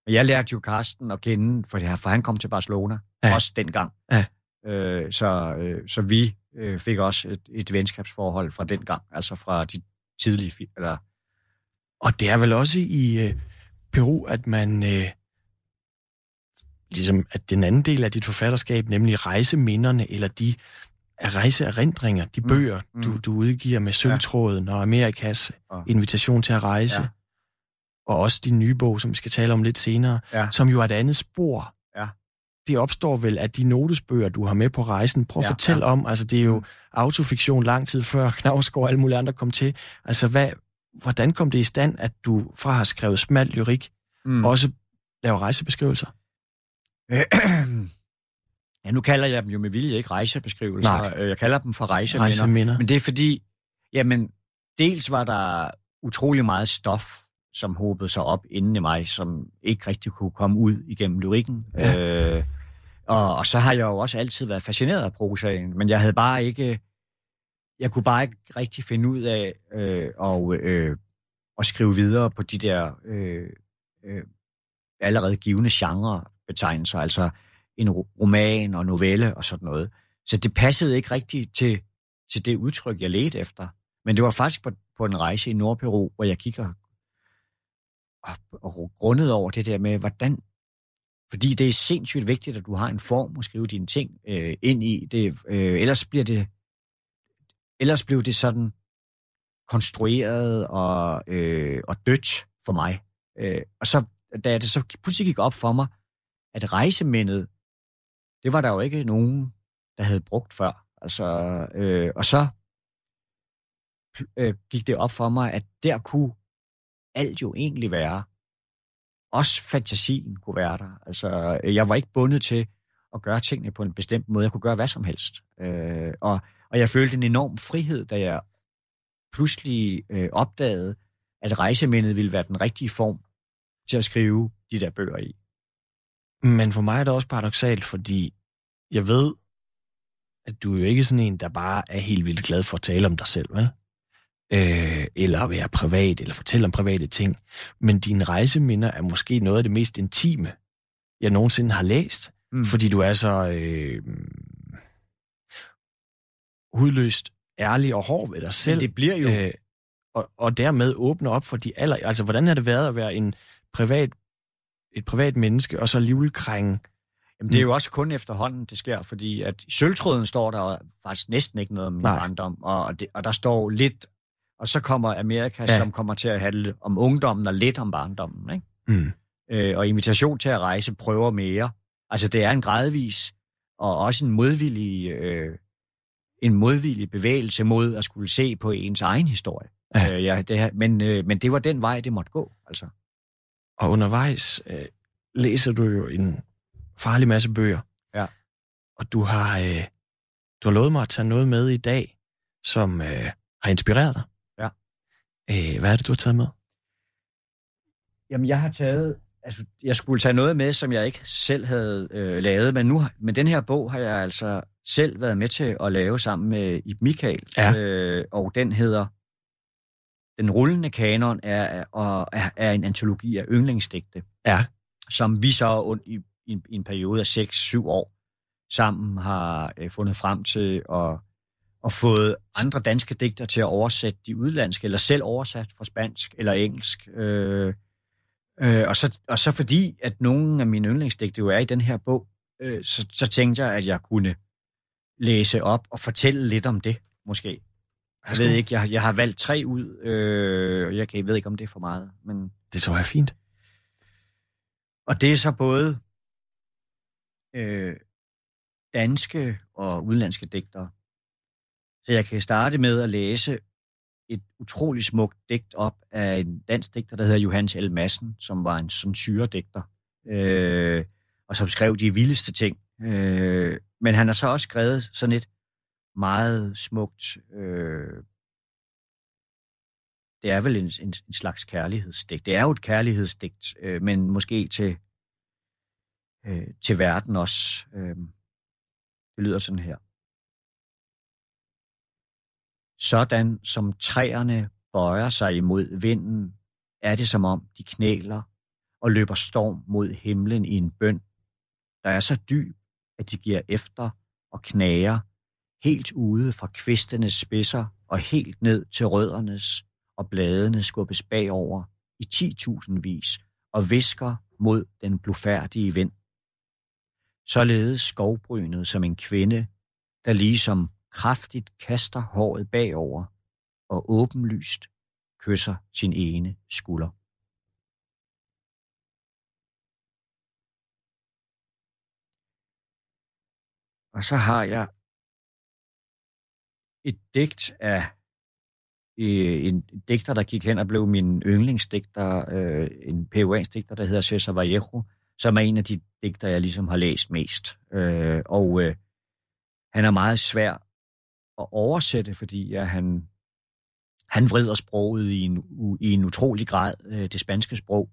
Men jeg lærte jo Karsten at kende, for, det her, for han kom til Barcelona, ja. også dengang. Ja. Øh, så, øh, så vi øh, fik også et, et venskabsforhold fra den gang, altså fra de tidlige film, eller Og det er vel også i øh, Peru, at man... Øh, ligesom at den anden del af dit forfatterskab, nemlig rejseminderne, eller de er rejseerindringer, de Mm, bøger, mm. du, du udgiver med Sølvtråden og Amerikas Og- invitation til at rejse, Ja. og også din nye bog, som vi skal tale om lidt senere, Ja. som jo er et andet spor. Det opstår vel af de notesbøger, du har med på rejsen. Prøv at Ja, fortælle ja. om, altså det er jo Mm. autofiktion lang tid før [laughs] Knavsgaard og alle mulige andre kom til. Altså hvad, hvordan kom det i stand, at du fra have skrevet smalt lyrik, mm. også laver rejsebeskrivelser? [clears throat] Ja, nu kalder jeg dem jo med vilje ikke rejsebeskrivelser. Nej. Øh, Jeg kalder dem for rejseminder. Rejseminder. Men det er fordi, jamen, dels var der utrolig meget stof, som håbede sig op inden i mig, som ikke rigtig kunne komme ud igennem lyrikken. Ja. Øh, og, og så har jeg jo også altid været fascineret af prosaen, men jeg havde bare ikke, jeg kunne bare ikke rigtig finde ud af øh, og, øh, at skrive videre på de der øh, øh, allerede givende genrebetegnelser, altså en roman og novelle og sådan noget. Så det passede ikke rigtigt til, til det udtryk, jeg ledte efter. Men det var faktisk på, på en rejse i Nordperu, hvor jeg kigger og, og grundet over det der med, hvordan... Fordi det er sindssygt vigtigt, at du har en form at skrive dine ting øh, ind i. Det, øh, ellers bliver det... Ellers blev det sådan konstrueret og, øh, og dødt for mig. Øh, og så, da det så pludselig gik op for mig, at rejsemindet, det var der jo ikke nogen, der havde brugt før. Altså, øh, og så øh, gik det op for mig, at der kunne alt jo egentlig være. Også fantasien kunne være der. Altså, jeg var ikke bundet til at gøre tingene på en bestemt måde. Jeg kunne gøre hvad som helst. Øh, og, og jeg følte en enorm frihed, da jeg pludselig øh, opdagede, at rejsemindet ville være den rigtige form til at skrive de der bøger i. Men for mig er det også paradoxalt, fordi jeg ved, at du er jo ikke sådan en, der bare er helt vildt glad for at tale om dig selv, vel? Øh, eller være privat, eller fortælle om private ting. Men dine rejseminder er måske noget af det mest intime, jeg nogensinde har læst. Mm. Fordi du er så øh, hudløst ærlig og hård ved dig selv. Men det bliver jo... Øh, og, og dermed åbne op for de aller... Altså, hvordan har det været at være en privat, et privat menneske, og så alligevel krænge... Jamen, det er jo også kun efterhånden, det sker, fordi at i sølvtråden står der faktisk næsten ikke noget om min barndom, og, og, det, og der står lidt, og så kommer Amerika, Ja. som kommer til at handle om ungdommen og lidt om barndommen, ikke? Mm. Øh, og invitation til at rejse prøver mere. Altså, det er en gradvis, og også en modvillig, øh, en modvillig bevægelse mod at skulle se på ens egen historie. Ja. Øh, ja, det, her- men, øh, men det var den vej, det måtte gå, altså. Og undervejs øh, læser du jo en farlig masse bøger. Ja. Og du har, øh, du har lovet mig at tage noget med i dag, som øh, har inspireret dig. Øh, hvad er det, du har taget med? Jamen, jeg har taget... Altså, jeg skulle tage noget med, som jeg ikke selv havde øh, lavet, men nu, men den her bog har jeg altså selv været med til at lave sammen med Ib Michael. Ja. Øh, og den hedder... Den rullende kanon er, og er, er en antologi af yndlingsdigte, Ja. som vi så i, i, en- i en periode af 6-7 år sammen har øh, fundet frem til at og fået andre danske digter til at oversætte de udlandske, eller selv oversat fra spansk eller engelsk. Øh, øh, og, så, og så fordi, at nogle af mine yndlingsdigte jo er i den her bog, øh, så, så tænkte jeg, at jeg kunne læse op og fortælle lidt om det, måske. Jeg ved ikke, jeg, jeg har valgt tre ud, øh, og jeg, kan, jeg ved ikke, om det er for meget. Men, Det tror jeg er fint. og det er så både øh, danske og udenlandske digtere. Så jeg kan starte med at læse et utroligt smukt digt op af en dansk digter, der hedder Johannes L. Madsen, som var en sådan syredigter, øh, og som skrev de vildeste ting. Øh, men han har så også skrevet sådan et meget smukt... Øh, det er vel en, en, en slags kærlighedsdigt. Det er jo et kærlighedsdigt, øh, men måske til, øh, til verden også. Øh, det lyder sådan her. Sådan som træerne bøjer sig imod vinden, er det som om de knæler og løber storm mod himlen i en bøn, der er så dyb, at de giver efter og knager, helt ude fra kvistenes spidser og helt ned til røddernes og bladene skubbes bagover i 10.000 vis og visker mod den blufærdige vind. Således skovbrynet som en kvinde, der ligesom kraftigt kaster håret bagover og åbenlyst kysser sin ene skulder. Og så har jeg et digt af øh, en digter, der gik hen og blev min yndlingsdigter, øh, en peruansk digter, der hedder Cesar Vallejo, som er en af de digter, jeg ligesom har læst mest. Øh, og øh, han er meget svær at oversætte, fordi ja, han, han vrider sproget i en, i en utrolig grad, øh, det spanske sprog.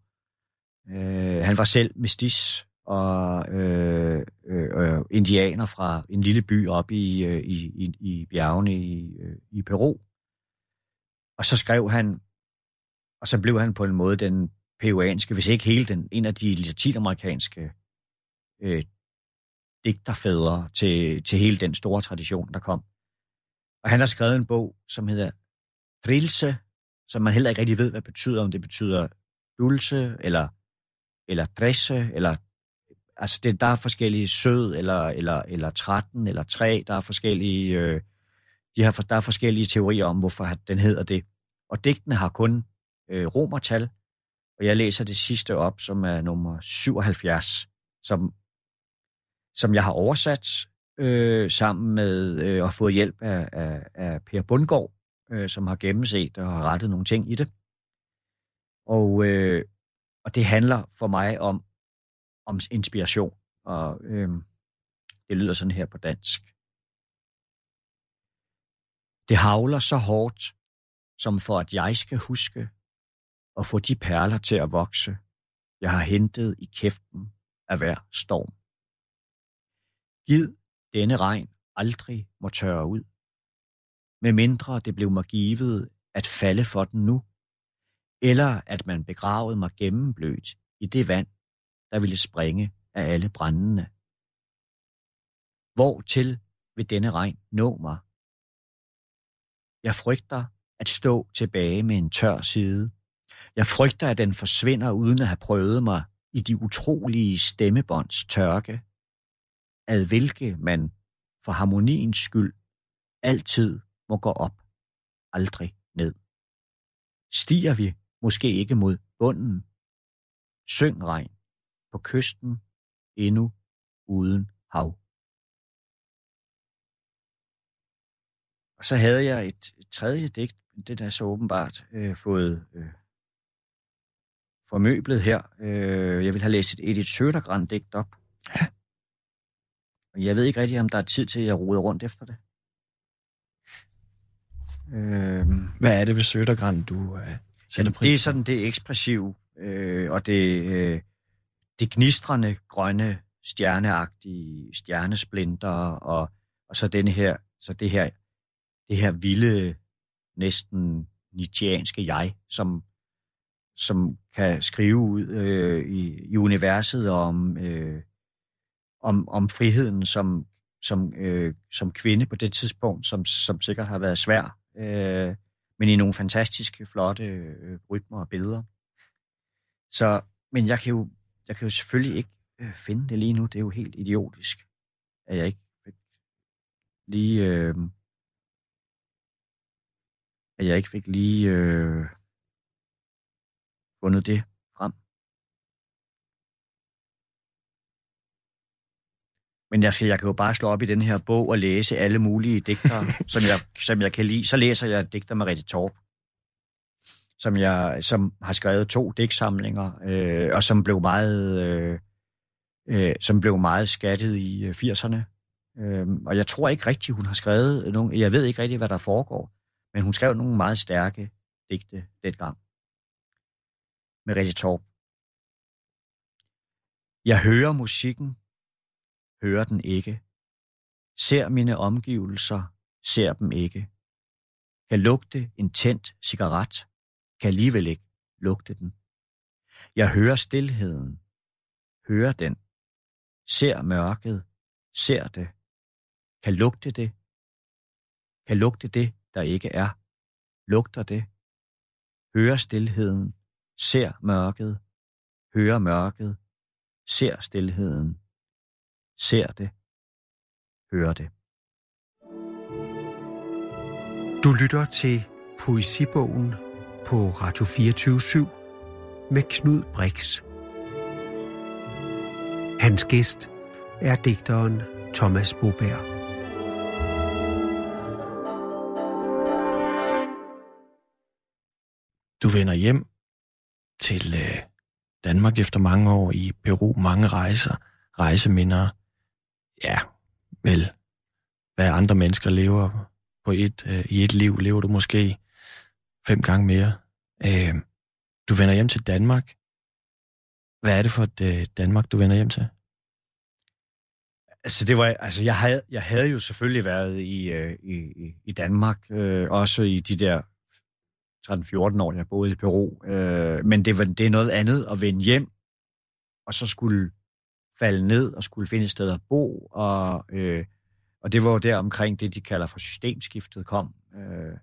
Øh, han var selv mestis og øh, øh, indianer fra en lille by op i, øh, i, i, i bjergene i, øh, i Peru. Og så skrev han, og så blev han på en måde den peruanske, hvis ikke hele den, en af de latinamerikanske øh, digterfædre til, til hele den store tradition, der kom. Og han har skrevet en bog, som hedder Trilse, som man heller ikke rigtig ved, hvad det betyder, om det betyder dulce, eller, eller dresse, eller altså det, der er forskellige sød, eller, eller, eller 13, eller 3, der er forskellige, øh, de har, der er forskellige teorier om, hvorfor den hedder det. Og digtene har kun øh, romertal, og jeg læser det sidste op, som er nummer 77, som, som jeg har oversat øh, sammen med øh, og fået hjælp af, af, af Per Bundgaard, øh, som har gennemset og har rettet nogle ting i det. Og, øh, og det handler for mig om, om inspiration, og øh, det lyder sådan her på dansk. Det havler så hårdt, som for at jeg skal huske og få de perler til at vokse, jeg har hentet i kæften af hver storm. Gid denne regn aldrig må tørre ud, med mindre det blev mig givet at falde for den nu, eller at man begravede mig gennemblødt i det vand, der ville springe af alle brændende. Hvor til vil denne regn nå mig? Jeg frygter at stå tilbage med en tør side. Jeg frygter, at den forsvinder uden at have prøvet mig i de utrolige stemmebånds tørke, ad hvilke man for harmoniens skyld altid må gå op, aldrig ned. Stiger vi måske ikke mod bunden? Syng regn på kysten endnu uden hav. Og så havde jeg et, et tredje digt, det der så åbenbart øh, fået øh, formøblet her. Øh, jeg vil have læst et Edith Sødergran digt op. Ja. Og jeg ved ikke rigtig, om der er tid til, at jeg roder rundt efter det. Øh, Hvad er det ved Sødergran, du øh, sætter pris Det er sådan det ekspressive, øh, og det, øh, det gnistrende, grønne, stjerneagtige stjernesplinter, og, og så denne her, så det her, det her vilde, næsten nietzscheanske jeg, som, som kan skrive ud øh, i, i universet om, øh, om, om friheden som, som, øh, som kvinde på det tidspunkt, som, som sikkert har været svær, øh, men i nogle fantastiske, flotte øh, rytmer og billeder. Så, men jeg kan jo, jeg kan jo selvfølgelig ikke øh, finde det lige nu. Det er jo helt idiotisk, at jeg ikke lige... Øh, at jeg ikke fik lige øh, fundet det frem. Men jeg, skal, jeg kan jo bare slå op i den her bog og læse alle mulige digter, [laughs] som, jeg, som jeg kan lide. Så læser jeg digter med Rette Torp, som, jeg, som har skrevet to digtsamlinger, øh, og som blev meget, øh, øh, som blev meget skattet i 80'erne. Øh, øh, og jeg tror ikke rigtigt, hun har skrevet nogen, jeg ved ikke rigtigt, hvad der foregår, men hun skrev nogle meget stærke digte dengang med Rette Torp. Jeg hører musikken, hører den ikke. Ser mine omgivelser, ser dem ikke. Kan lugte en tændt cigaret, kan alligevel ikke lugte den. Jeg hører stilheden, hører den. Ser mørket, ser det. Kan lugte det. Kan lugte det, der ikke er. Lugter det. Hører stilheden, ser mørket, hører mørket, ser stilheden, ser det, hører det. Du lytter til Poesibogen på Radio 24 med Knud Brix. Hans gæst er digteren Thomas Boberg. Du vender hjem til øh, Danmark efter mange år i Peru, mange rejser, rejseminder. Ja, vel, hvad andre mennesker lever på et, øh, i et liv, lever du måske fem gange mere. Øh, du vender hjem til Danmark. Hvad er det for et øh, Danmark, du vender hjem til? Altså, det var, altså jeg, havde, jeg havde jo selvfølgelig været i, øh, i, i Danmark, øh, også i de der 13-14 år, jeg boede i Peru. Øh, men det, var, det er noget andet at vende hjem, og så skulle falde ned og skulle finde et sted at bo. Og, øh, og det var jo der omkring det, de kalder for systemskiftet kom. Øh,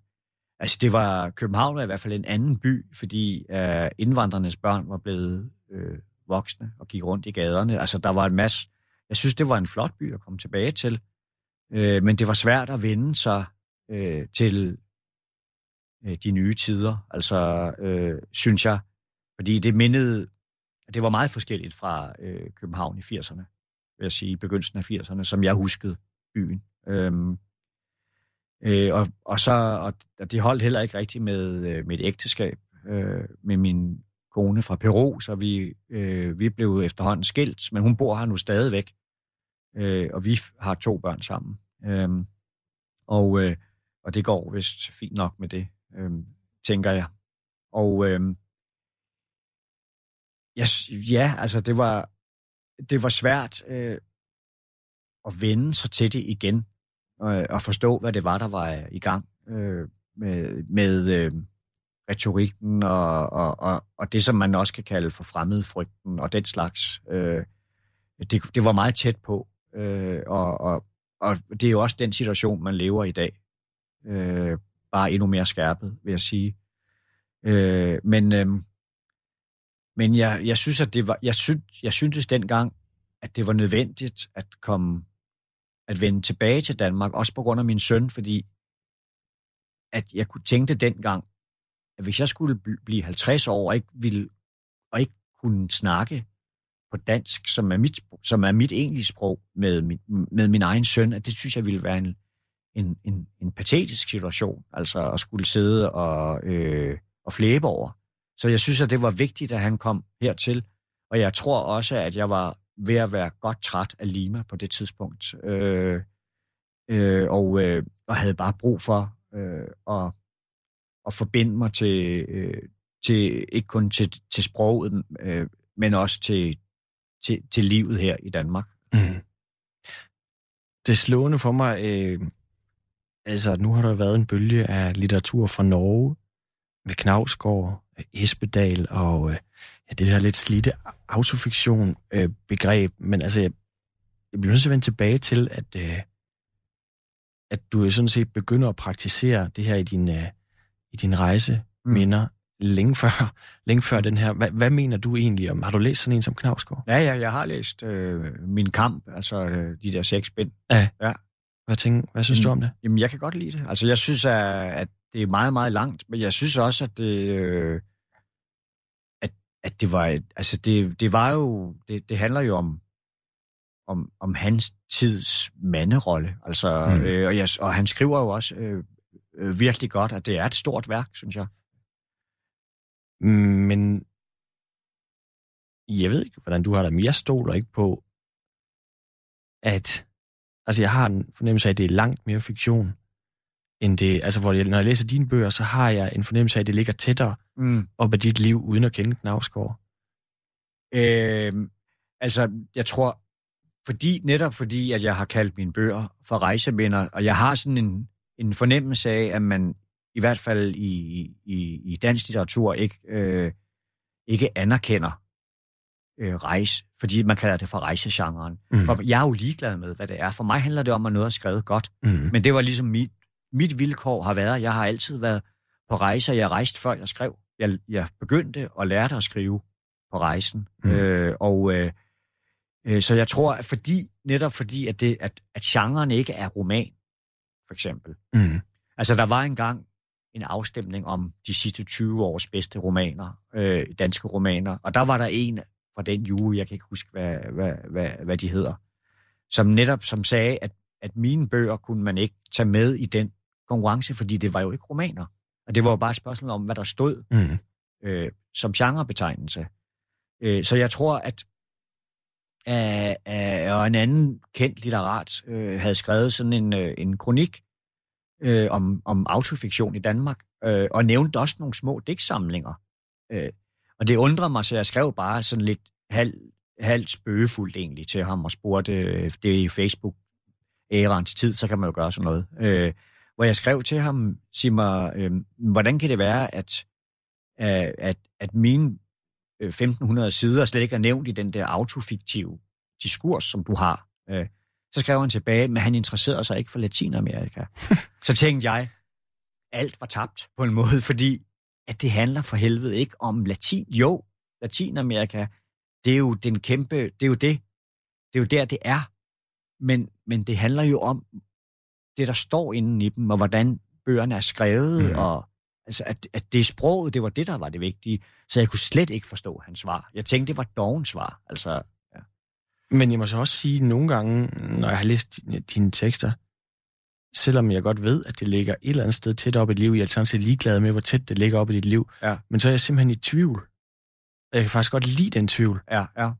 altså det var, København var i hvert fald en anden by, fordi øh, indvandrernes børn var blevet øh, voksne og gik rundt i gaderne. Altså der var en masse jeg synes, det var en flot by at komme tilbage til. Øh, men det var svært at vende sig øh, til øh, de nye tider, altså øh, synes jeg. Fordi det mindede, det var meget forskelligt fra øh, København i 80'erne, vil jeg sige, begyndelsen af 80'erne, som jeg huskede byen. Øhm, øh, og, og, så, og, og det holdt heller ikke rigtigt med øh, mit ægteskab øh, med min kone fra Peru, så vi, øh, vi blev efterhånden skilt, men hun bor her nu stadigvæk. Øh, og vi har to børn sammen. Øh, og, øh, og det går vist fint nok med det, øh, tænker jeg. Og øh, ja, ja, altså det var, det var svært øh, at vende sig til det igen, og, og forstå, hvad det var, der var i gang øh, med, med øh, retorikken og, og, og, og det, som man også kan kalde for fremmedfrygten og den slags. Øh, det, det var meget tæt på. Øh, og, og, og det er jo også den situation, man lever i dag. Øh, bare endnu mere skærpet, vil jeg sige. Øh, men øh, men jeg, jeg synes, at det var, jeg, synes, jeg syntes dengang, at det var nødvendigt at komme, at vende tilbage til Danmark, også på grund af min søn, fordi at jeg kunne tænke dengang, at hvis jeg skulle blive 50 år og ikke, ville, og ikke kunne snakke på dansk, som er mit, som er mit egentlige sprog med min, med min egen søn, at det synes jeg ville være en, en, en, en patetisk situation, altså at skulle sidde og, øh, og flæbe over. Så jeg synes, at det var vigtigt, at han kom hertil, og jeg tror også, at jeg var ved at være godt træt af Lima på det tidspunkt, øh, øh, og, øh, og havde bare brug for øh, at, at forbinde mig til, øh, til ikke kun til, til sproget, øh, men også til, til, til livet her i Danmark. Mm. Det slående for mig, øh, altså nu har der været en bølge af litteratur fra Norge, med Knavsgaard, Espedal og øh, ja, det her lidt slidte autofiktion øh, begreb, men altså jeg, jeg bliver nødt til at vende tilbage til, at, øh, at du sådan set begynder at praktisere det her i din, øh, i din rejse minder, mm længe før, [laughs] længe før den her. Hvad, hvad mener du egentlig om? Har du læst sådan en som Knavsgaard? Ja, ja, jeg har læst øh, Min Kamp, altså øh, de der seks bind. Ja. ja. Hvad, tænker, hvad synes jamen, du om det? Jamen, jeg kan godt lide det. Altså, jeg synes, at, at det er meget, meget langt, men jeg synes også, at det... Øh, at, at det var... Altså, det, det var jo... Det, det handler jo om, om, om hans tids manderolle. Altså, mm. øh, og, jeg, og han skriver jo også øh, øh, virkelig godt, at det er et stort værk, synes jeg. Men jeg ved ikke, hvordan du har det, men jeg stoler ikke på, at... Altså, jeg har en fornemmelse af, at det er langt mere fiktion, end det... Altså, hvor jeg, når jeg læser dine bøger, så har jeg en fornemmelse af, at det ligger tættere mm. op ad dit liv, uden at kende Knavsgaard. Øh, altså, jeg tror, fordi, netop fordi, at jeg har kaldt mine bøger for rejseminder, og jeg har sådan en, en fornemmelse af, at man i hvert fald i, i, i dansk litteratur ikke, øh, ikke anerkender øh, rejse, fordi man kalder det for rejsegenren. Mm. For jeg er jo ligeglad med, hvad det er. For mig handler det om, at noget er skrevet godt. Mm. Men det var ligesom mit, mit vilkår har været, jeg har altid været på rejser. Jeg rejste før jeg skrev. Jeg, jeg begyndte og lærte at skrive på rejsen. Mm. Øh, og øh, øh, så jeg tror, at fordi, netop fordi, at, det, at, at genren ikke er roman, for eksempel. Mm. Altså, der var engang en afstemning om de sidste 20 års bedste romaner, øh, danske romaner. Og der var der en fra den jury, jeg kan ikke huske, hvad, hvad, hvad, hvad de hedder, som netop som sagde, at, at mine bøger kunne man ikke tage med i den konkurrence, fordi det var jo ikke romaner. Og det var jo bare et spørgsmål om, hvad der stod mm. øh, som genrebetegnelse. Øh, så jeg tror, at øh, øh, og en anden kendt litterat øh, havde skrevet sådan en, øh, en kronik øh, om, om autofiktion i Danmark, øh, og nævnte også nogle små digtsamlinger. Øh, og det undrer mig, så jeg skrev bare sådan lidt halv, halvt spøgefuldt egentlig til ham og spurgte, øh, det er i Facebook ærens tid, så kan man jo gøre sådan noget. Øh, hvor jeg skrev til ham, sig mig, øh, hvordan kan det være, at, øh, at, at mine 1500 sider slet ikke er nævnt i den der autofiktive diskurs, som du har. Øh, så skrev han tilbage, men han interesserede sig ikke for Latinamerika. [laughs] så tænkte jeg, alt var tabt på en måde, fordi at det handler for helvede ikke om latin. Jo, Latinamerika, det er jo den kæmpe, det er jo det. Det er jo der, det er. Men, men det handler jo om det, der står inden i dem, og hvordan bøgerne er skrevet, mm. og altså, at, at det sproget, det var det, der var det vigtige. Så jeg kunne slet ikke forstå hans svar. Jeg tænkte, det var dogens svar. Altså, ja. Men jeg må så også sige, at nogle gange, når jeg har læst dine tekster, selvom jeg godt ved, at det ligger et eller andet sted tæt op i dit liv, jeg er set ligeglad med, hvor tæt det ligger op i dit liv, ja. men så er jeg simpelthen i tvivl. Og jeg kan faktisk godt lide den tvivl. Ja, ja.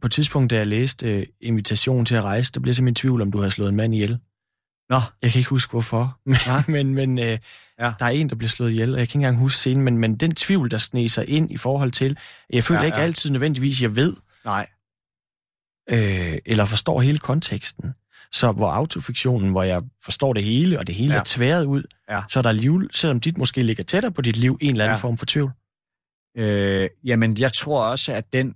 På et tidspunkt, da jeg læste uh, Invitation til at rejse, der blev jeg simpelthen i tvivl, om du har slået en mand ihjel. Nå. Jeg kan ikke huske, hvorfor. [laughs] Men, men, men uh, ja. der er en, der bliver slået ihjel, og jeg kan ikke engang huske scenen, men, men den tvivl, der sne sig ind i forhold til, jeg føler ja, ikke ja. altid nødvendigvis, jeg ved. Nej. Øh, eller forstår hele konteksten. Så hvor autofiktionen, hvor jeg forstår det hele, og det hele ja. er tværet ud, ja. så er der liv, selvom dit måske ligger tættere på dit liv, en eller anden ja. form for tvivl. Øh, jamen, jeg tror også, at den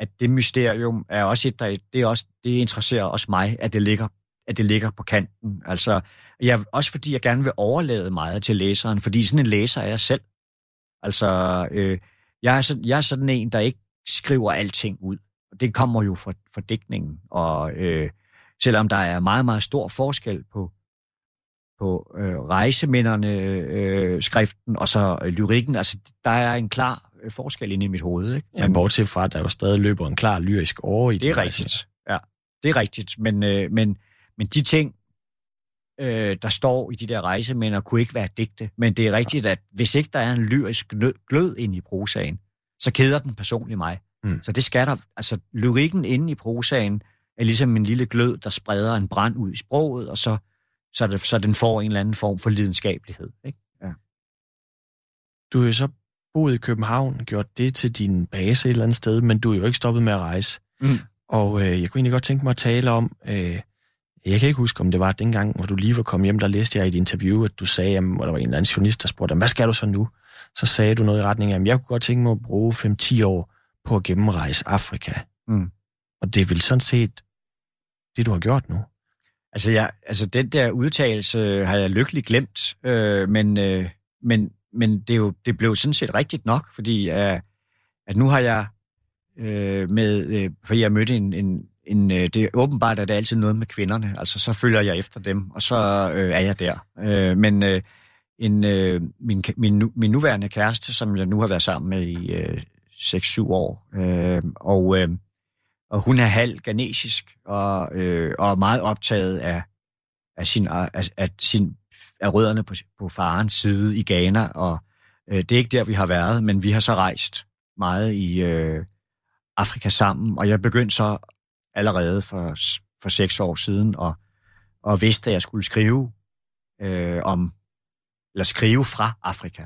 at, det mysterium er også et, der, det, er også, det interesserer også mig, at det ligger at det ligger på kanten. Altså, jeg, også fordi jeg gerne vil overlade meget til læseren, fordi sådan en læser er jeg selv. Altså, øh, jeg, er så, jeg er sådan en, der ikke skriver alting ud. Det kommer jo fra, fra digtningen, og øh, selvom der er meget, meget stor forskel på, på øh, rejseminderne, øh, skriften og så øh, lyrikken, altså der er en klar forskel inde i mit hoved. Ikke? Men, bortset fra, at der jo stadig løber en klar lyrisk over i det. er rigtigt, ja. Det er rigtigt, men, øh, men, men de ting, øh, der står i de der rejsemænder, kunne ikke være digte. Men det er rigtigt, at hvis ikke der er en lyrisk glød ind i prosaen, så keder den personligt mig. Mm. Så det skal der, altså lyrikken inde i prosaen er ligesom en lille glød, der spreder en brand ud i sproget, og så, så, det, så den får en eller anden form for lidenskabelighed. Ikke? Ja. Du jo så boet i København, gjort det til din base et eller andet sted, men du er jo ikke stoppet med at rejse. Mm. Og øh, jeg kunne egentlig godt tænke mig at tale om, øh, jeg kan ikke huske, om det var dengang, hvor du lige var kommet hjem, der læste jeg i et interview, at du sagde, at der var en eller anden journalist, der spurgte, hvad skal du så nu? Så sagde du noget i retning af, at jeg kunne godt tænke mig at bruge 5-10 år på at gennemrejse Afrika. Mm. Og det er vel sådan set det, du har gjort nu? Altså, jeg, altså den der udtalelse har jeg lykkeligt glemt, øh, men, øh, men, men det, er jo, det blev sådan set rigtigt nok, fordi øh, at nu har jeg øh, med, øh, for jeg mødte en, en, en øh, det er åbenbart, at det er altid noget med kvinderne, altså så følger jeg efter dem, og så øh, er jeg der. Øh, men øh, en, øh, min, min, min nuværende kæreste, som jeg nu har været sammen med i øh, 6-7 år. Øh, og, øh, og hun er halv ganesisk og, øh, og er meget optaget af, af, sin, af, af, sin, er rødderne på, på farens side i Ghana. Og øh, det er ikke der, vi har været, men vi har så rejst meget i øh, Afrika sammen. Og jeg begyndte så allerede for, for seks år siden og, og vidste, at jeg skulle skrive øh, om, eller skrive fra Afrika.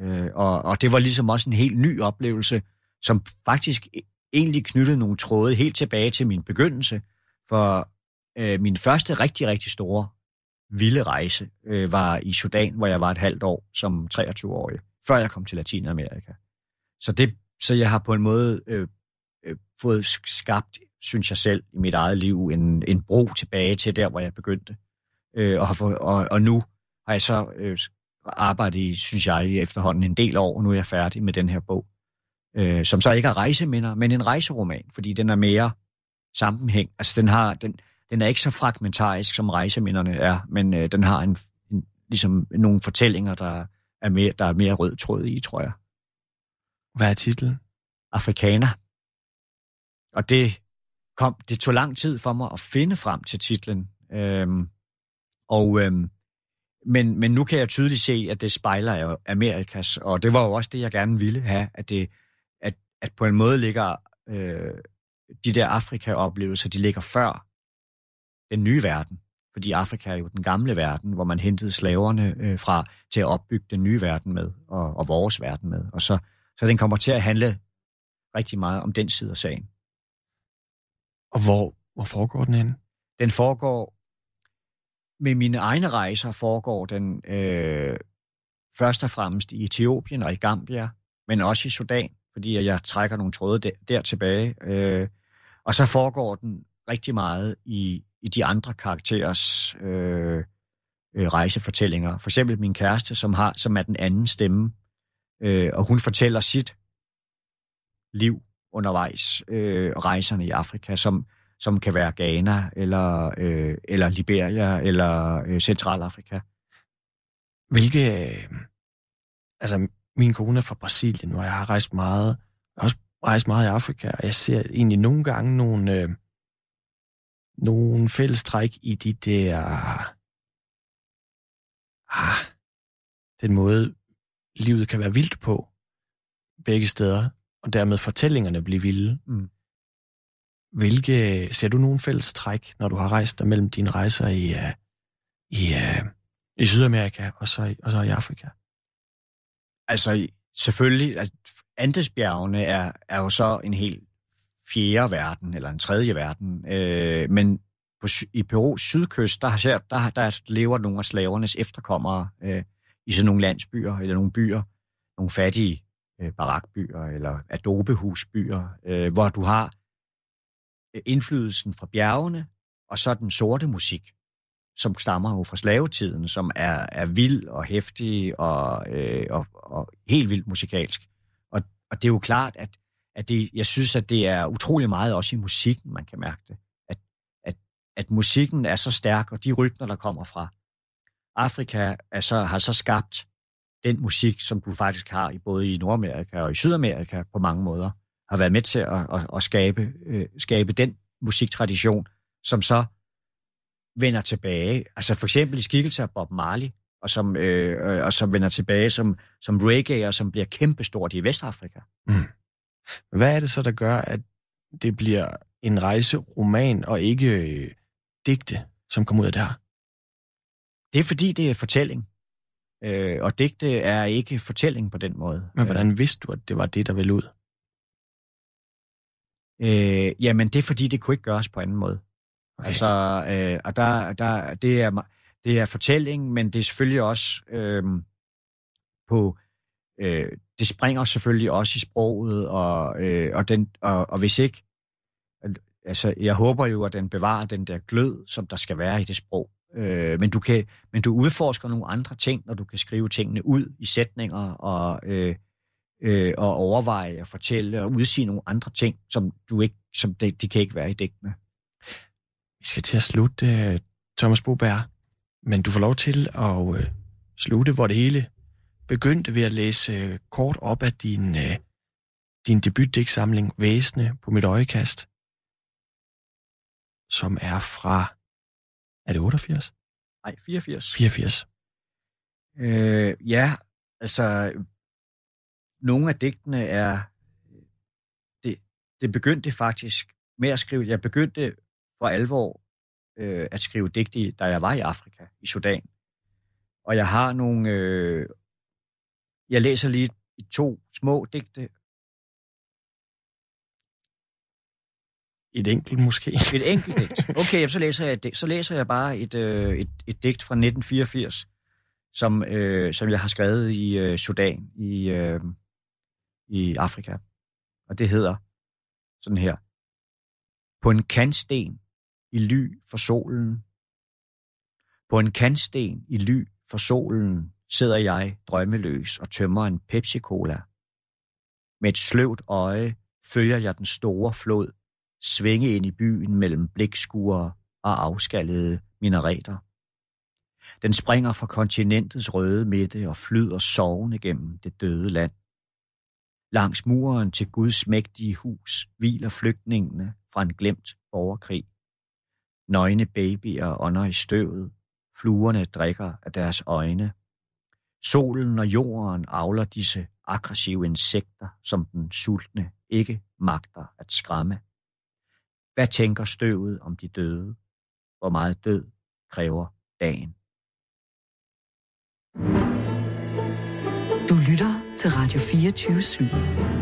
Øh, og, og det var ligesom også en helt ny oplevelse, som faktisk e-, egentlig knyttede nogle tråde helt tilbage til min begyndelse. For øh, min første rigtig, rigtig store vilde rejse øh, var i Sudan, hvor jeg var et halvt år som 23-årig, før jeg kom til Latinamerika. Så, det, så jeg har på en måde øh, øh, fået skabt, synes jeg selv, i mit eget liv, en, en bro tilbage til der, hvor jeg begyndte. Øh, og, har og, og nu har jeg så øh, arbejdet i, synes jeg, i efterhånden en del år, og nu er jeg færdig med den her bog, øh, som så ikke er rejseminder, men en rejseroman, fordi den er mere sammenhæng. Altså, den, har, den, den er ikke så fragmentarisk, som rejseminderne er, men øh, den har en, en, ligesom nogle fortællinger, der er, mere, der er mere rød tråd i, tror jeg. Hvad er titlen? Afrikaner. Og det, kom, det tog lang tid for mig at finde frem til titlen. Øhm, og øhm, men, men nu kan jeg tydeligt se, at det spejler jo Amerikas, og det var jo også det, jeg gerne ville have, at, det, at, at på en måde ligger øh, de der Afrika-oplevelser, de ligger før den nye verden. Fordi Afrika er jo den gamle verden, hvor man hentede slaverne øh, fra til at opbygge den nye verden med, og, og vores verden med. Og så, så den kommer til at handle rigtig meget om den side af sagen. Og hvor, hvor foregår den henne? Den foregår med mine egne rejser foregår den øh, først og fremmest i Etiopien og i Gambia, men også i Sudan, fordi jeg trækker nogle tråde der, der tilbage. Øh, og så foregår den rigtig meget i, i de andre karakterers øh, øh, rejsefortællinger. For eksempel min kæreste, som, har, som er den anden stemme, øh, og hun fortæller sit liv undervejs, øh, rejserne i Afrika, som, som kan være Ghana, eller, øh, eller Liberia, eller øh, Centralafrika. Hvilke... Øh, altså, min kone er fra Brasilien, og jeg har rejst meget, jeg har også rejst meget i Afrika, og jeg ser egentlig nogle gange nogle, øh, nogle fællestræk i de der... Ah, den måde, livet kan være vildt på begge steder, og dermed fortællingerne blive vilde. Mm. Hvilke, ser du nogen fælles træk, når du har rejst dig mellem dine rejser i, uh, i, uh, i Sydamerika og så, og så i Afrika? Altså, selvfølgelig, altså, Andesbjergene er, er jo så en helt fjerde verden, eller en tredje verden. Øh, men på, i Perus sydkyst, der, der, der lever nogle af slavernes efterkommere øh, i sådan nogle landsbyer, eller nogle byer, nogle fattige øh, barakbyer, eller adobehusbyer, øh, hvor du har øh, indflydelsen fra bjergene, og så den sorte musik, som stammer jo fra slavetiden, som er, er vild og hæftig og, øh, og, og helt vildt musikalsk. Og, og det er jo klart, at at det, jeg synes, at det er utrolig meget også i musikken, man kan mærke det. At, at, at musikken er så stærk, og de rytmer, der kommer fra Afrika, er så, har så skabt den musik, som du faktisk har i både i Nordamerika og i Sydamerika på mange måder, har været med til at, at, at skabe, øh, skabe den musiktradition, som så vender tilbage. Altså for eksempel i skikkelse af Bob Marley, og som, øh, og som vender tilbage som, som reggae, og som bliver kæmpestort i Vestafrika. Mm. Hvad er det så, der gør, at det bliver en rejseroman og ikke øh, digte, som kommer ud af det her? Det er fordi, det er fortælling. Øh, og digte er ikke fortælling på den måde. Men hvordan vidste du, at det var det, der ville ud? Øh, jamen, det er fordi, det kunne ikke gøres på anden måde. Okay. Altså, øh, og der, der, det, er, det er fortælling, men det er selvfølgelig også øh, på øh, det springer selvfølgelig også i sproget, og, øh, og, den, og, og hvis ikke, altså jeg håber jo, at den bevarer den der glød, som der skal være i det sprog. Øh, men, du kan, men du udforsker nogle andre ting, når du kan skrive tingene ud i sætninger, og, øh, øh, og overveje og fortælle og udsige nogle andre ting, som du ikke, som de, de kan ikke være i digtene. Vi skal til at slutte, øh, Thomas Boberg, men du får lov til at øh, slutte, hvor det hele begyndte ved at læse øh, kort op af din, øh, din debutdigtsamling Væsne på mit øjekast, som er fra, er det 88? Nej, 84. 84. Øh, ja, altså, nogle af digtene er, det, det begyndte faktisk med at skrive, jeg begyndte for alvor øh, at skrive digte, da jeg var i Afrika, i Sudan. Og jeg har nogle øh, jeg læser lige to små digte. Et enkelt måske? Et enkelt digt. Okay, så læser jeg, så læser jeg bare et, øh, et, et digt fra 1984, som, øh, som jeg har skrevet i øh, Sudan, i, øh, i Afrika. Og det hedder sådan her. På en kantsten i ly for solen. På en kantsten i ly for solen sidder jeg drømmeløs og tømmer en Pepsi-Cola. Med et sløvt øje følger jeg den store flod svinge ind i byen mellem blikskuer og afskallede minareter. Den springer fra kontinentets røde midte og flyder sovende gennem det døde land. Langs muren til Guds mægtige hus hviler flygtningene fra en glemt borgerkrig. Nøgne babyer ånder i støvet, Fluerne drikker af deres øjne. Solen og jorden avler disse aggressive insekter, som den sultne ikke magter at skræmme. Hvad tænker støvet om de døde? Hvor meget død kræver dagen? Du lytter til Radio 24 /7.